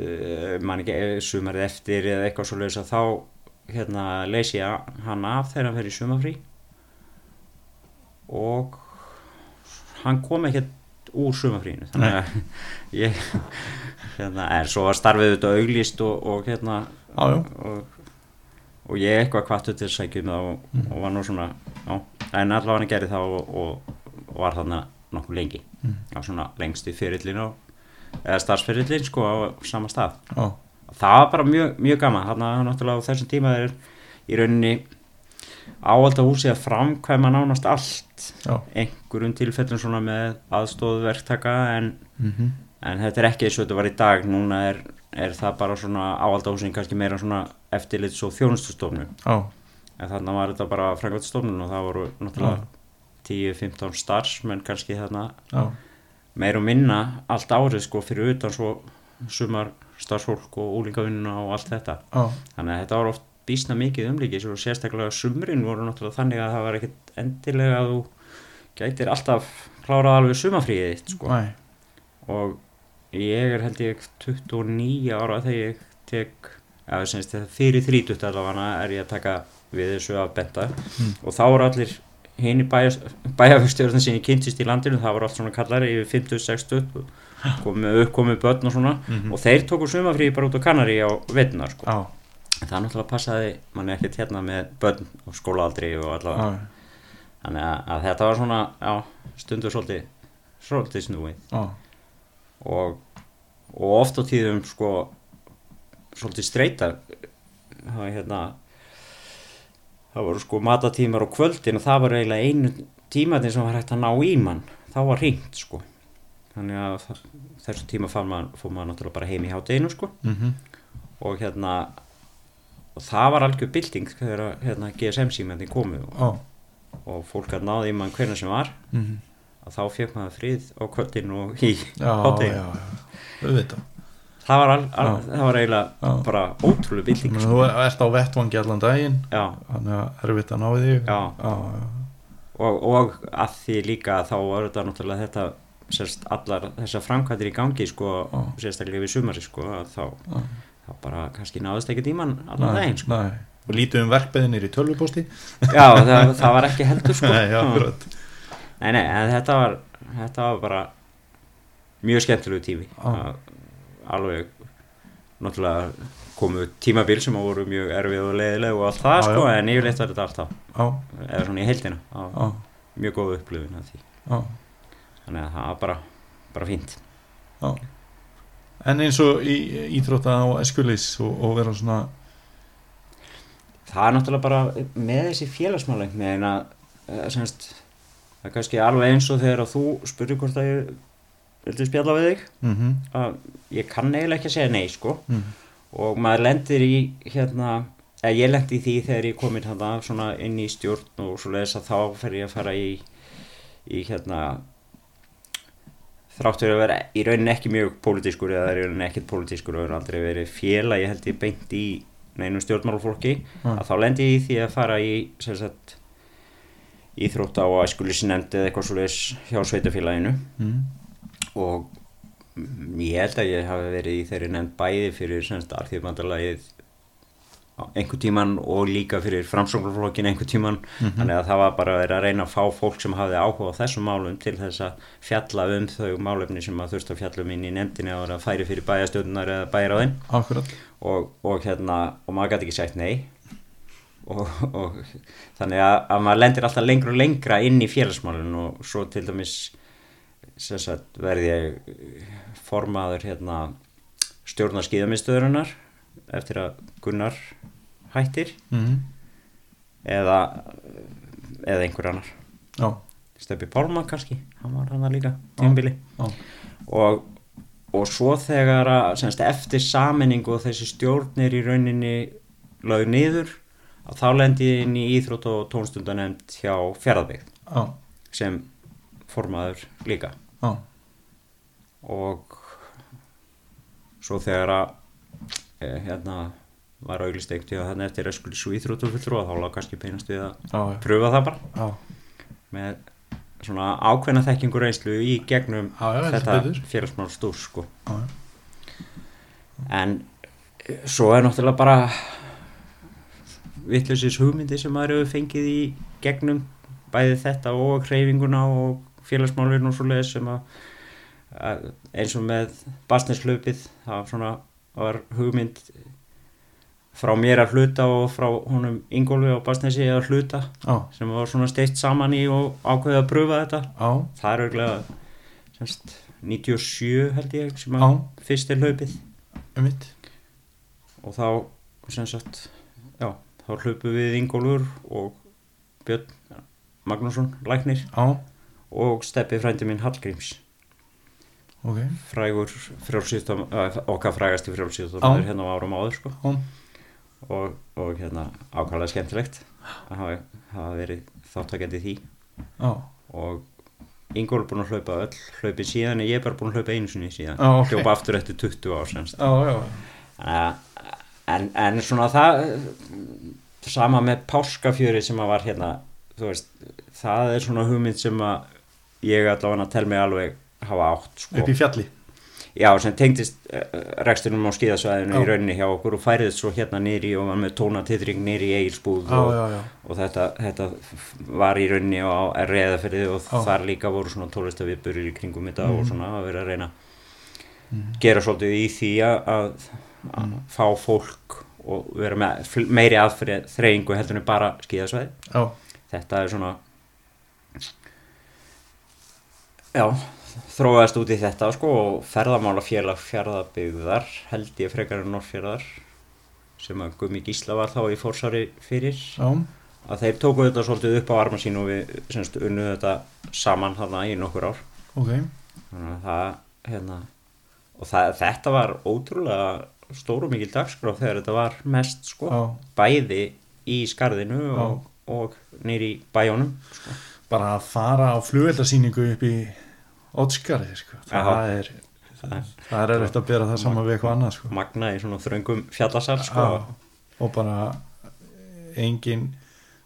uh, man ekki eh, sumarið eftir eða eitthvað svo leiðis að þá hérna leysi ég hann af þegar hann fer í sumarfrí. Og hann kom ekkert úr sumarfrínu þannig að ég hérna, en svo var starfið þetta auglýst og, og hérna Já, já. og, og ég eitthvað kvartu til að sækja um það og, og var nú svona já, en allavega hann gerði það og, og, og var þarna nokkuð lengi. Á svona lengst í fyrirlin og eða starfsfyrirlin sko á sama stað. Og það var bara mjög, mjög gaman. Þarna náttúrulega á þessum tíma er í rauninni ávalda húsi að framkvæma nánast allt. Já, einhverjum tilfellum svona með aðstóðu verktaka en, mhm, en þetta er ekki eins og þetta var í dag. Núna er, er það bara svona ávalda húsin kannski meira svona eftirlits og þjónustustofnun. Já, en þarna var þetta bara framkvæmstofnun og það voru náttúrulega 10-15 starfsmenn kannski þarna. Já, meir og minna allt árið sko fyrir utan svo sumar starfsfólk og úlingavinnuna og allt þetta. Já, þannig að þetta var oft býsna mikið umlíkis og sérstaklega sumrin voru náttúrulega þannig að það var ekkit endilega að þú gætir alltaf klárað alveg sumafríðið sko. Næ, og ég er held ég 29 ára þegar ég tek eða þetta fyrir 30 allavega er ég að taka við þessu af benda. Og þá voru allir hinn í bæjarfjörstjórnum sem ég kynntist í landinu, það voru allt svona kallari yfir 50-60 komið uppkomið börn og svona. Og þeir tóku sumafríði bara út á Kanari á veitunar sko. En það náttúrulega passaði manni ekkert hérna með börn og skólaaldri og allavega já, þannig að, að þetta var svona já, stundur svolítið svolítið snúið. Já, og, og oft á tíðum sko svolítið streyta var hérna það voru sko matatímar á kvöldin og það var eiginlega einu tímatin sem var hægt að ná í mann. Þá var hringt sko. Þannig að það- þessu tíma fór maður, náttúrulega bara heim í hátteginu sko. Mhm, og hérna og það var algjör bylting þegar hérna, GSM símendin komu og, já, og fólk að náði í mann hvernig sem var. Mhm, að þá fekk maður frið á kvöldin og í já, það var, al, al, það var eiginlega Já. bara ótrúlega sko. Þú ert á vettvangi allan daginn, já, þannig að erfitt að ná þig. Og, og að því líka þá var þetta náttúrulega þetta sérst allar þessar framkvæmdir í gangi sko, sérstaklega við sumari sko, þá, þá bara kannski náðist ekki tíman allan daginn sko. Og lítið um verkbeðinir í tölvupósti. já, það, það var ekki heldur sko. *laughs* Nei, já, nei, nei, þetta var þetta var bara mjög skemmtilegu tími Já. Að- alveg náttúrulega komu tímabil sem voru mjög erfið og leiðileg og allt það Já, sko, en yfirleitt var þetta alltaf Já, eða svona í heildina á, já, mjög góð upplifun af því. Þannig að það var bara, bara fínt. En eins og í íþrótta á eskulis og, og vera svona, það er náttúrulega bara með þessi félagsmála einhvern veginn að eh, semst, það er kannski alveg eins og þegar að þú spurði hvort að ég vildi spjalla við þig? Mhm, að ég kann eiginlega ekki að segja nei sko. Mhm, og maður lendir í hérna eða ég lendi í því þegar ég svona inn í stjórn og svo leiðis að þá fer ég að fara í í hérna þráttur að vera í rauninni ekki mjög pólitískur eða í rauninni ekkert pólitískur og aldrei verið félag ég held ég beint í neinu stjórnmálflokki Mm. að þá lendi ég í því að fara í sem sagt íþrótta og æskulisinefnd eða eitthvað svo leiðis hjá sveitafélaginu mhm, og mm, ég held að ég hafi verið í þeirri nefnd bæði fyrir semst alþjóðbandalagið einhver tíman og líka fyrir framsóknarflokkin einhver tíman þannig að það var bara verið að reyna að fá fólk sem hafði áhuga á þessum málum til þess að fjalla um þau málefni sem að þurfti að fjalla um inn í nefndinni að vera færi fyrir bæjastjórnar eða bæjaráðin og, og hérna og maður gæti ekki sagt nei. Og, og þannig að, að maður lendir alltaf lengra og lengra inn í félagsmálun og svo til dæmis sagt verði ég formaður hérna stjórnar skíðamiðstöðurinnar eftir að Gunnar hættir. Mhm, eða eða einhver annar. Já, Steppi Pálma kannski, hann var hann líka tímbili já, og, og svo þegar að semst, eftir saminningu og þessi stjórnir í rauninni lög niður að þá lendi ég inn í íþrótt og tónstundanemnd hjá fjaraðbyggð já, sem formaður líka já, og svo þegar að e, hérna var auglist eitt og þannig eftir að skuli svo íþróttufulltrú þá lág kannski beinast við að já, pröfa það bara. Já, með svona ákveðna þekkingur reynslu í gegnum já, heldur þetta félagsmál stúr sko. En eh, svo er náttúrulega bara vittlusins hugmyndi sem maður hefur fengið í gegnum bæði þetta og hreyfinguna og félagsmálin og svoleiðis sem að, að eins og með basneslaupið það var svona var hugmynd frá mér að hluta og frá honum Ingólfi og Basnesi að hluta Já, sem var svona steitt saman í og ákveðið að pröfa þetta. Já, það er auðvitað semst 97 held ég sem að fyrst er hlaupið. Um mitt og þá sem sagt já, þá hlaupum við Ingólfur og Björn Magnússon læknir. Já, og steppi frændi minn Hallgríms. Ok. Frægur frjálsýstum okkar frægasti frjálsýstum hérna á árum áður sko. Og, og hérna ákvæmlega skemmtilegt að hafa, hafa verið þáttakandi í því. Já, og Ingólfur er búinn að hlaupa öll hlaupið síðan en ég er bara búinn að hlaupa einu sinni síðan. Já, ok. hljópa aftur eftir 20 ár semst já, já, Uh, en, en svona það sama með páskafjöri sem að var hérna þú veist, það er svona hugmynd sem að ég allavega tel mig alveg hafa átt sko. upp í fjalli já, sem tengdist uh, rekstunum á skíðasvæðinu í rauninni hjá okkur og færið svo hérna nýri og var með tónatitring nýri í Egilsbúð Já, og, já, já, og þetta, þetta var í rauninni á reðafyrði og Já. þar líka voru svona tólistaviðburður í kringum þetta Mhm. og svona að vera að reyna að gera svolítið í því að, að, Mhm. fá fólk og vera með meiri aðfrið þreyingu heldur en bara skíðasvæði þetta er svona já þróaðist út í þetta sko og ferðamálafélag fjárðabygðar held ég frekar en Norrfjörðar sem að Gumi Gísla var þá í fórsari fyrir. Já, að þeir tóku þetta svolítið upp á arma sín og við semst unnu þetta saman þarna í nokkur ár. Ok. Þannig að það hérna og það, þetta var ótrúlega stóru mikil dagskrá þegar þetta var mest sko bæði í skarðinu og, og nýri bæjónum sko. bara að fara á flugveldasýningu upp í Ótskarði sko. það, er, það er er erfitt að bera það saman við eitthvað annað sko. magna í svona þröngum fjallasal sko. Og bara engin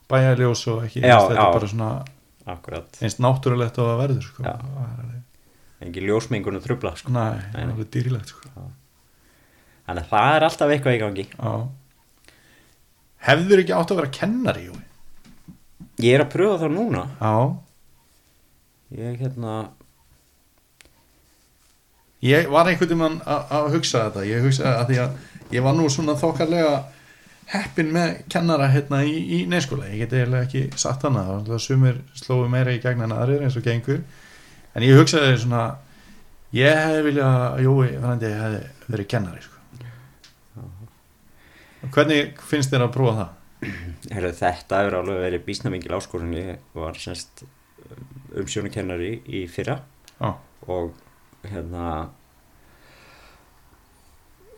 bæjarljós og ekki Já, þetta er bara svona akkurat, eins náttúrulegt og það verður sko. Er engin ljósmengun og trubla sko. Nei, það er alveg dýrilegt sko. þannig að það er alltaf eitthvað í gangi Já Hefður ekki átt að vera kennari Jói? ég er að pröfa það núna Já, ég hérna ég var einhvern veginn að að hugsa þetta. Ég hugsa að því að ég var nú svona þokkarlega heppin með kennara hérna í, í neyskóla ég get eiginlega ekki satt hana það sumir slóðu meira í gegn en aðrir eins og gengur. En ég hugsaði svona ég hefði vilja að Jói frændi hefði verið kennari sko. hvernig finnst þér að prófa það? Heru, þetta hefur alveg verið býsna mingil áskorun. Ég var semst umsjónukennari í fyrra. Já, og hérna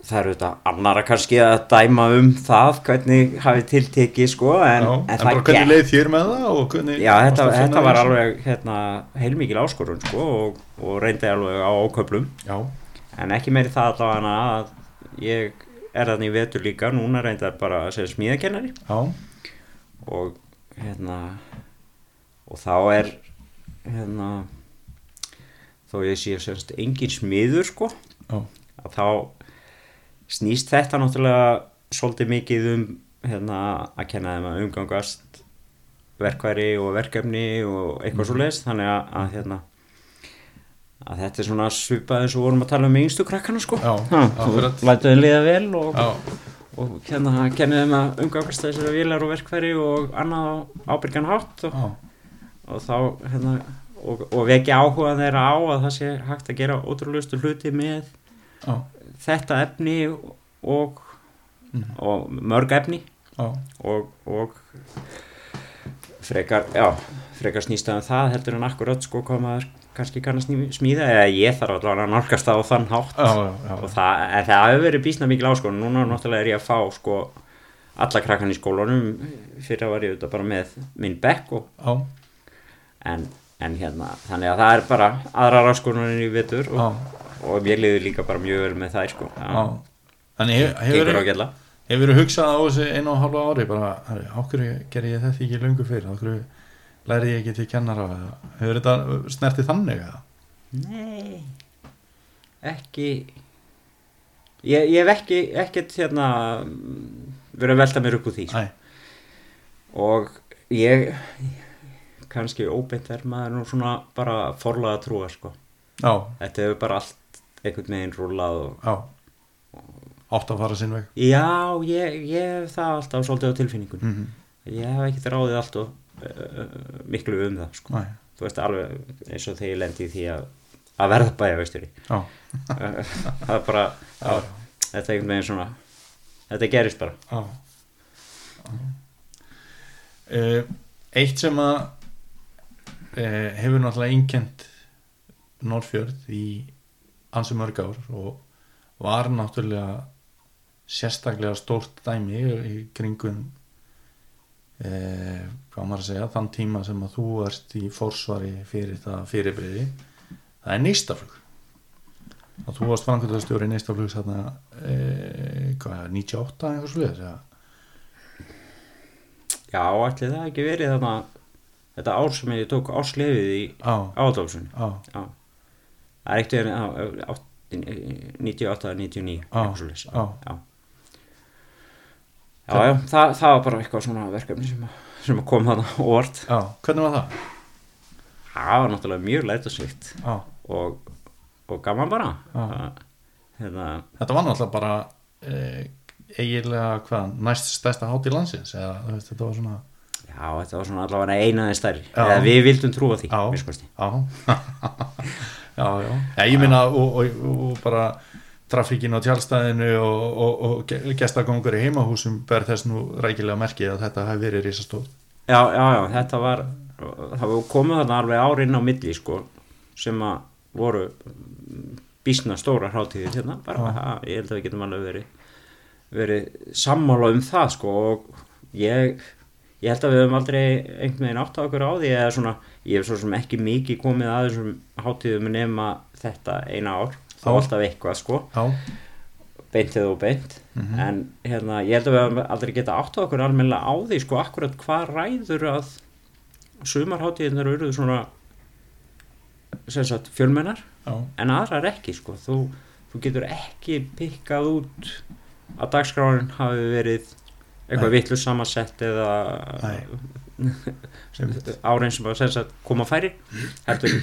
það eru þetta annara kannski að dæma um það hvernig hafi tiltekið sko en, já, en, en, bara hvernig leið þér með það og hvernig Já, þetta, þetta var alveg hérna, heilmikil áskorun sko, og, og reyndi alveg á óköplum Já, en ekki meiri það allavega að ég er þannig vetur líka núna bara að segja smíðakennari. Já, og hérna og þá er hérna þó ég sé semst engin smiður sko. Já, að þá snýst þetta náttúrulega svolítið mikið um hérna, að kenna þeim að umgangast verkværi og verkefni og eitthvað svo leist þannig að, að, hérna, að þetta er svona svipað eins og vorum að tala um yngstu krakkana sko. Já, ha, akkurat. þú lætu þeim liða vel og, og hérna, kenna þeim að umgangast þessari vilar og verkværi og annað ábyrgan hátt og, og þá hérna, og, og vekja áhuga þeirra á að það sé hægt að gera ótrúlustu hluti með já, þetta efni og, Mhm. og mörg efni. Já, og, og frekar, já, frekar snýstaðum það heldur en akkurat sko hvað maður kannski kann að sný- smíða eða ég þarf allavega að nálgast það á þann hátt. Já, já, já. og það, það hefur verið býsna mikil áskon núna náttúrulega er ég að fá sko alla krakkan í skólanum. Fyrir að var ég auðvitað bara með minn bekk og, já, en, en hérna þannig að það er bara aðrar áskonunir í vetur og, og mér liður líka bara mjög vel með þær sko. Þannig hefur hefur hugsað á þessi einu og halva ári bara, ákveður ger ég þetta ekki löngu fyrir ákveður læri ég ekki til kennara? Eða hefur þetta snertið þannig eða? Nei ekki. Ég, ég hef ekki ekkert hérna verið að velta mér upp úr því sko. Æ, og ég kannski óbeint er maður nú svona bara forlaða að trúa sko. Já, þetta hefur bara allt einhvern veginn rúlað og já. Átt að fara sinn veg. Já, ég, ég hef það alltaf svolítið á tilfinningun mm ég hef ekkert ráðið allt og uh, miklu um það sko. Þú veist alveg eins og þegar ég lendi í því að að verða bæjaveisturi já, það er bara já, þetta er einhvern veginn svona þetta gerist bara. Já. Uh, Eitt sem að uh, hefur náttúrulega einkent Norrfjörð í ansi mörg ár og var náttúrulega sérstaklega stórt dæmi í kringum eh, hvað maður að segja þann tíma sem að þú ert í fórsvari fyrir það fyrirbriði það er nýstaflug og þú varst framkvæmdastjóri nýstaflugs þarna eh, hvað, 98 eitthvað sluðið já, ætli það ekki verið þarna þetta ár sem ég tók áslefið í á, áðálsun á, já, það er ekkert verið á, á, 98 99 á, eitthvað svoleiðis. á, já. Já, já, það, það var bara eitthvað svona verkefni sem, sem kom óvart. Á, hvernig var það? það var náttúrulega mjög lætasvikt á, og, og gaman bara. Já. Það- hérna, þetta var náttúrulega bara eh, eiginlega hvað, næst stærsta hátt í landsins eða þetta var svona já, þetta var svona allavega einaði stærri eða við vildum trúa því Já. minnsta kosti. Já, *laughs* já, já. já ég minna og, og, og bara trafíkin á tjálstæðinu og, og, og gestakongur í heimahúsum ber þess nú rækilega merki að þetta hafi verið risastóð. já, já, já, þetta var það komið þarna alveg árin á milli sko, sem að voru bísna stóra hrátíðir hérna, bara, ha, ég held að við getum alveg verið verið sammála um það sko, og ég ég held að við höfum aldrei einhvern veginn átt á okkur á því eða svona, ég hef svo sem ekki mikið komið að þessum hátíðum nema þetta eina ár, þá alltaf eitthvað sko. Já, beintið og beint en hérna, ég held að við höfum aldrei geta átt á okkur almennilega á því sko akkurat hvað ræður að sumarháttíðinar eru svona sem sagt fjölmennar já, en aðrar ekki sko. Þú, þú getur ekki pikkað út að dagskráin hafi verið eitthvað Nei. vitlu samansett eða árein *laughs* sem að koma færi heldur.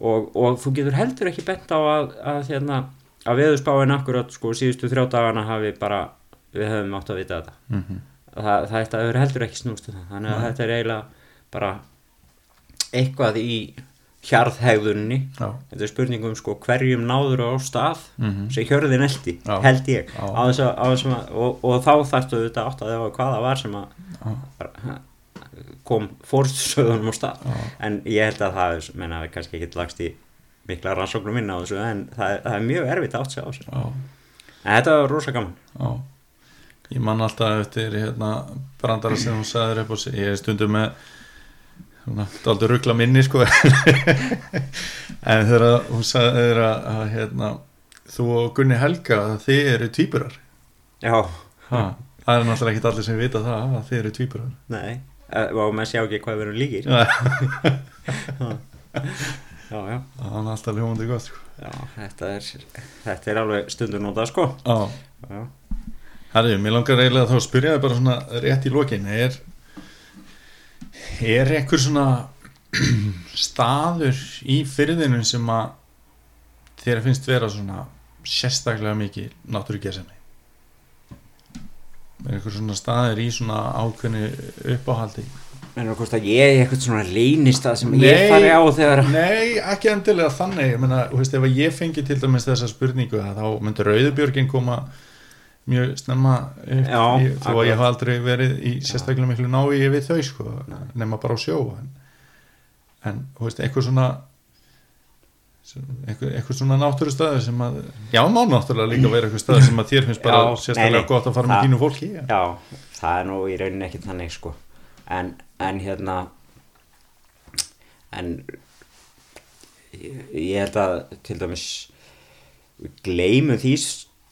Og, og þú getur heldur ekki bent á að, að, hérna, að veðurspáin akkurat sko síðustu þrjá dagana hafi bara við höfum átt að vita þetta. Mm það, það, þetta hefur heldur ekki snúst um það. Þannig að Nei. þetta er eiginlega bara eitthvað í hjarðhegðunni Já, þetta er spurningum sko hverjum náður á stað Mhm. sem hjörðin eldi, Já. held ég. Á þess að, á þess að og, og þá þarftu þetta átt að það hvað það var sem að kom fórstsöðunum á stað. Já. en ég held að það menna, við kannski ekki lagst í mikla rannsóknum minna á þessu en það, það er mjög erfitt átt sig á þessu. En þetta var rosa gaman. Já. Ég man alltaf eftir hérna brandara sem hún sagði upp og ég er stundum með svona, daldur ruggla minni sko. *laughs* En þegar hún sagði þér að, að hérna, þú og Gunni Helga þið eru tvíburar. Já, ha, það er náttúrulega ekki allir sem vita það að þið eru tvíburar. Nei. Eh, og maður sjá ekki hvað við erum líkir. Já. *laughs* já, það er alltaf hljómandi gott sko. já þetta, er, þetta er alveg stundur notað sko. Já, já, herri, mér langar eiginlega þá að spyrja þig bara svona rétt í lokin. Er er einhver svona *clears throat* staður í fyrðinum sem að þér finnst vera svona sérstaklega mikið náttúrugesemi er einhver svona staður í svona ákveðni uppáhaldi? En þú að ég er eitthvað svona leynist það sem ég fari á þegar Nei, ekki endilega þannig. Ég meina, þú veist, ef að ég fengi til dæmis þessa spurningu að þá myndi Rauðubjörgin koma mjög snemma upp Já, í, þó að ég hef aldrei verið í sérstaklega miklu nái við þau sko, nema bara á sjó en, en þú veist, eitthvað svona eitthvað, eitthvað svona náttúru staður sem að já, má náttúrulega líka vera eitthvað staður sem að þér finnst bara Já, sérstaklega nei, gott að fara með Það- þínu fólki já. Já, það er nú í rauninni ekki þannig sko. En, en hérna en ég, ég held að til dæmis við gleymum því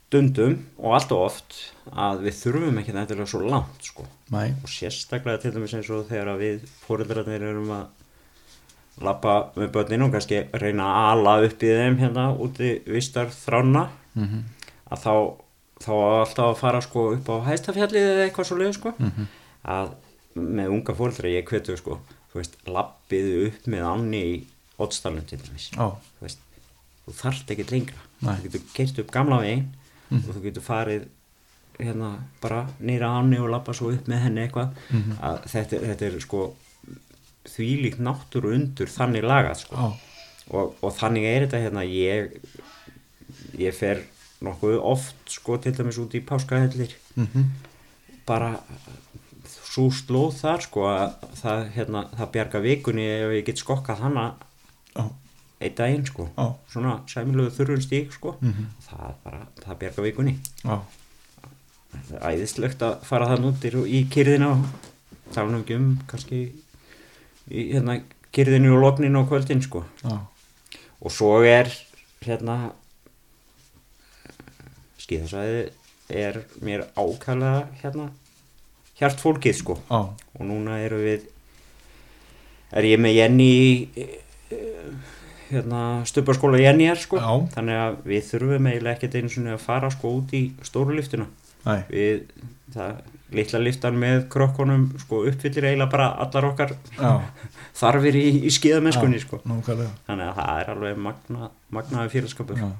stundum og allt og oft að við þurfum ekki þetta svo langt sko Nei, og sérstaklega til dæmis eins og þegar við fóreldrarnir erum að lappa með börnin og kannski reyna að ala upp í þeim hérna úti vistar þrána Mhm. að þá þá alltaf að fara sko upp á hæstafjallið eða eitthvað svo leið sko að með unga fóreldra ég kvetu sko þú veist, lappiðu upp með annni í Ottstalum til dæmis Já. þú veist, þú þarft ekkert lengra Nei. þú getur gert upp gamla veginn og þú getur farið hérna bara nýra ánni og lappa svo upp með henni eitthvað að þetta, þetta er sko þvílíkt náttúru undur þannig lagað sko Já. og, og þannig er þetta hérna ég ég fer nokkuð oft sko til dæmis út í páskahellir Mhm. bara svo slóð þar sko að það, hérna, það bjarga vikunni ef ég get skokkað hana Já. Einn daginn sko Já. svona sæmilegu þurrun stík sko Mhm. það er bara, það bjarga vikunni Já. það er æðislegt að fara þann út í- í kyrðina og tala nú ekki um kannski í hérna kyrðinu og lognin og kvöldin sko Já. og svo er hérna skíðasvæði er mér ákæðlega hérna hjart fólkið sko og núna eru við er ég með Jenny í, eh, hérna stupparskóla Jenny er sko. Þannig að við þurfum eiginlega ekkert einu svona að fara sko út í stóru liftuna við það litla liftan með krokkunum sko uppfyllir eiginlega bara allar okkar *laughs* þarfir í, í skíðamennskunni sko. þannig að það er alveg magna, magnaði félagskapur. Já.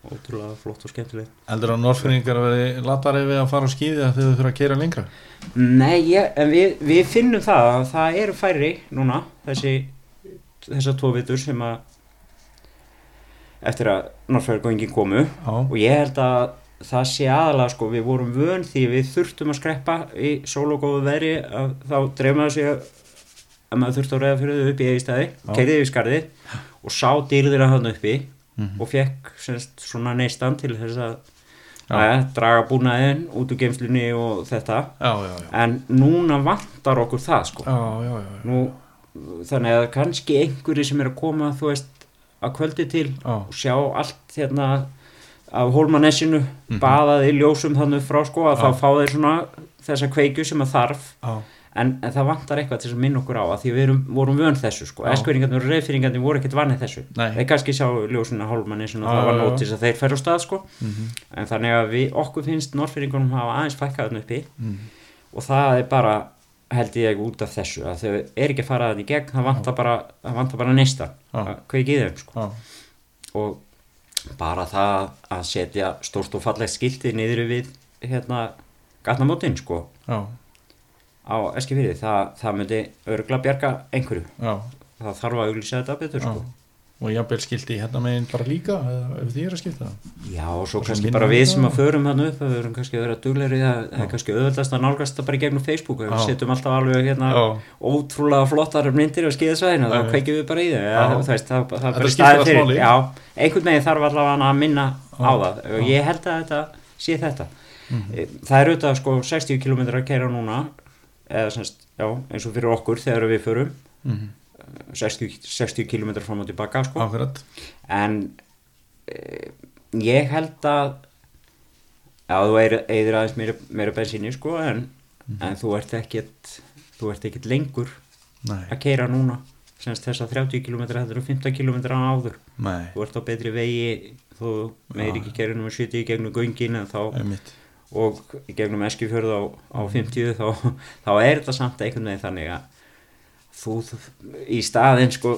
ótrúlega flott og skemmtileg Heldur að norðfyrringar verði latari við að fara á skíði að þau þurfa að keira lengra? Nei, ég, en við, við finnum það að það eru færri núna þessi, þessar tvo vitur sem að eftir að Norrfjörgöngin komu Já. og ég held að það sé aðalega sko, við vorum vön því við þurftum að skreppa í sól og góðu veri þá dreifum að sig að maður þurfti að reyða fyrir þau upp í Já. keiriði við skarðið og sá dýrðir að hann uppi Mhm. og fekk semst, svona neistan til þess að að draga búnaðin út úr geimslunni og þetta Já, já, já. en núna vantar okkur það sko. Nú, þannig að kannski einhverju sem er að koma þú veist að kvöldi til Já. og sjá allt hérna af hólmanessinu baðað í ljósum þannig frá sko að. Já. þá fá þeir svona þessa kveikju sem að þarf Já. en, en það vantar eitthvað til að minna okkur á að því við erum, vorum vön þessu sko eskveringarnir og reyðfyringarnir voru ekkert vannið þessu Nei. þeir kannski sjá ljósina hólmanessinu og það var nótis að þeir fer á stað sko Mhm. en þannig að við, okkur finnst norrfyringunum hafa aðeins fækkaðan uppi Mhm. og það er bara held ég út af þessu að þau er ekki að fara þannig gegn það vantar bara, bara neista Já. að kveiki í þeim sko. Já. og bara það að setja stórt og fallegt skilti niður við hérna gatnamótin sko Já. á Eskifyrði, það, það myndi örgla bjarga einhverju, það þarf að auglýsa þetta betur sko Og jafnvel skilti hérna meginn bara líka ef því er að skipta það? Já, og svo kannski bara við sem að förum hann upp við erum kannski að vera duglegri það er kannski auðvöldast að nálgast það bara í gegnum Facebook við setjum alltaf alveg hérna Já. ótrúlega flottar myndir á skíðasvæðinu þá kveikjum við bara í þau ja, það, það, er bara staðið fyrir. Já, einhvern veginn þarf allavega að minna á það og ég held að þetta sé þetta Mhm. það er auðvitað sko 60 km að keira núna eða semst, já, eins og fyrir okkur þegar við förum Mhm. 60, 60 km fram og tilbaka sko. En e, ég held að já, þú eyðir aðeins meira, meira bensinni sko en, en þú ert ekkert þú ert ekkert lengur Nei. að keira núna. Semst þess að 30 km þetta eru 15 km á áður. Nei. þú ert á betri vegi þú meir ekki keira um að sitja í gegnum göngin en þá, Einmitt. og í gegnum eskifjörð á, á 50 þá, þá er þetta samt veginn þannig að þú, í staðinn sko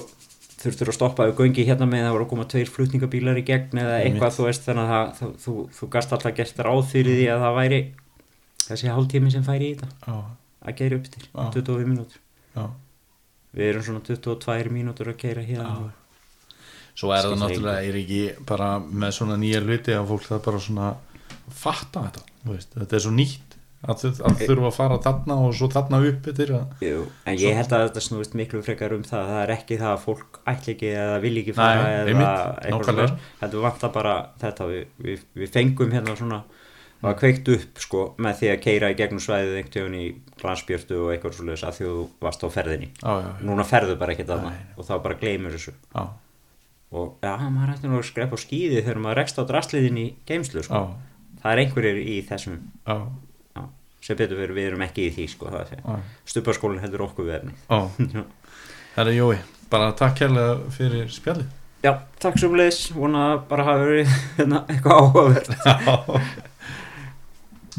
þurftur að stoppa á göngi hérna með það voru að koma tveir flutningabílar í gegn eða eitthvað þú veist þannig að það, þú, þú, gast alltaf gert ráð fyrir því að það væri þessi hálftími sem færi í þetta. Já. að keira upp til, Já. 25 mínútur. Já. við erum svona 22 mínútur að keira hérna Svo er það náttúrulega er ekki bara með svona nýja hluti að fólk það bara svona fatta þetta, þetta er svo nýtt að, að þurfa að fara þarna og svo þarna upp yfir að Jú, en ég held að þetta snúist miklu frekar um það. Það er ekki það að fólk ætli ekki eða vil ekki fara Nei, eða einmitt, eitthvað svoleiðis. heldur vantar bara þetta. Við, við, við fengum hérna svona var kveikt upp sko með því að keira í gegnum svæðið einhvern tíðun í glansbjörtu og eitthvað svoleiðis að því að þú varst á ferðinni. Já, já, já, núna ferðu bara Nei, nei. og þá bara gleymur þessu. Já, og já, maður ætti nú að skrepa á skíði þegar maður rekst á drastliðin í geimslu sko. það er einhverjir í þessum sem betur verið við erum ekki í því sko, stuparskólinn heldur okkur verðni. Það er Jói, bara takk kærlega fyrir spjallið. Já, takk svo um leiðis, vona bara hafa verið hérna, eitthvað áhugavert Já.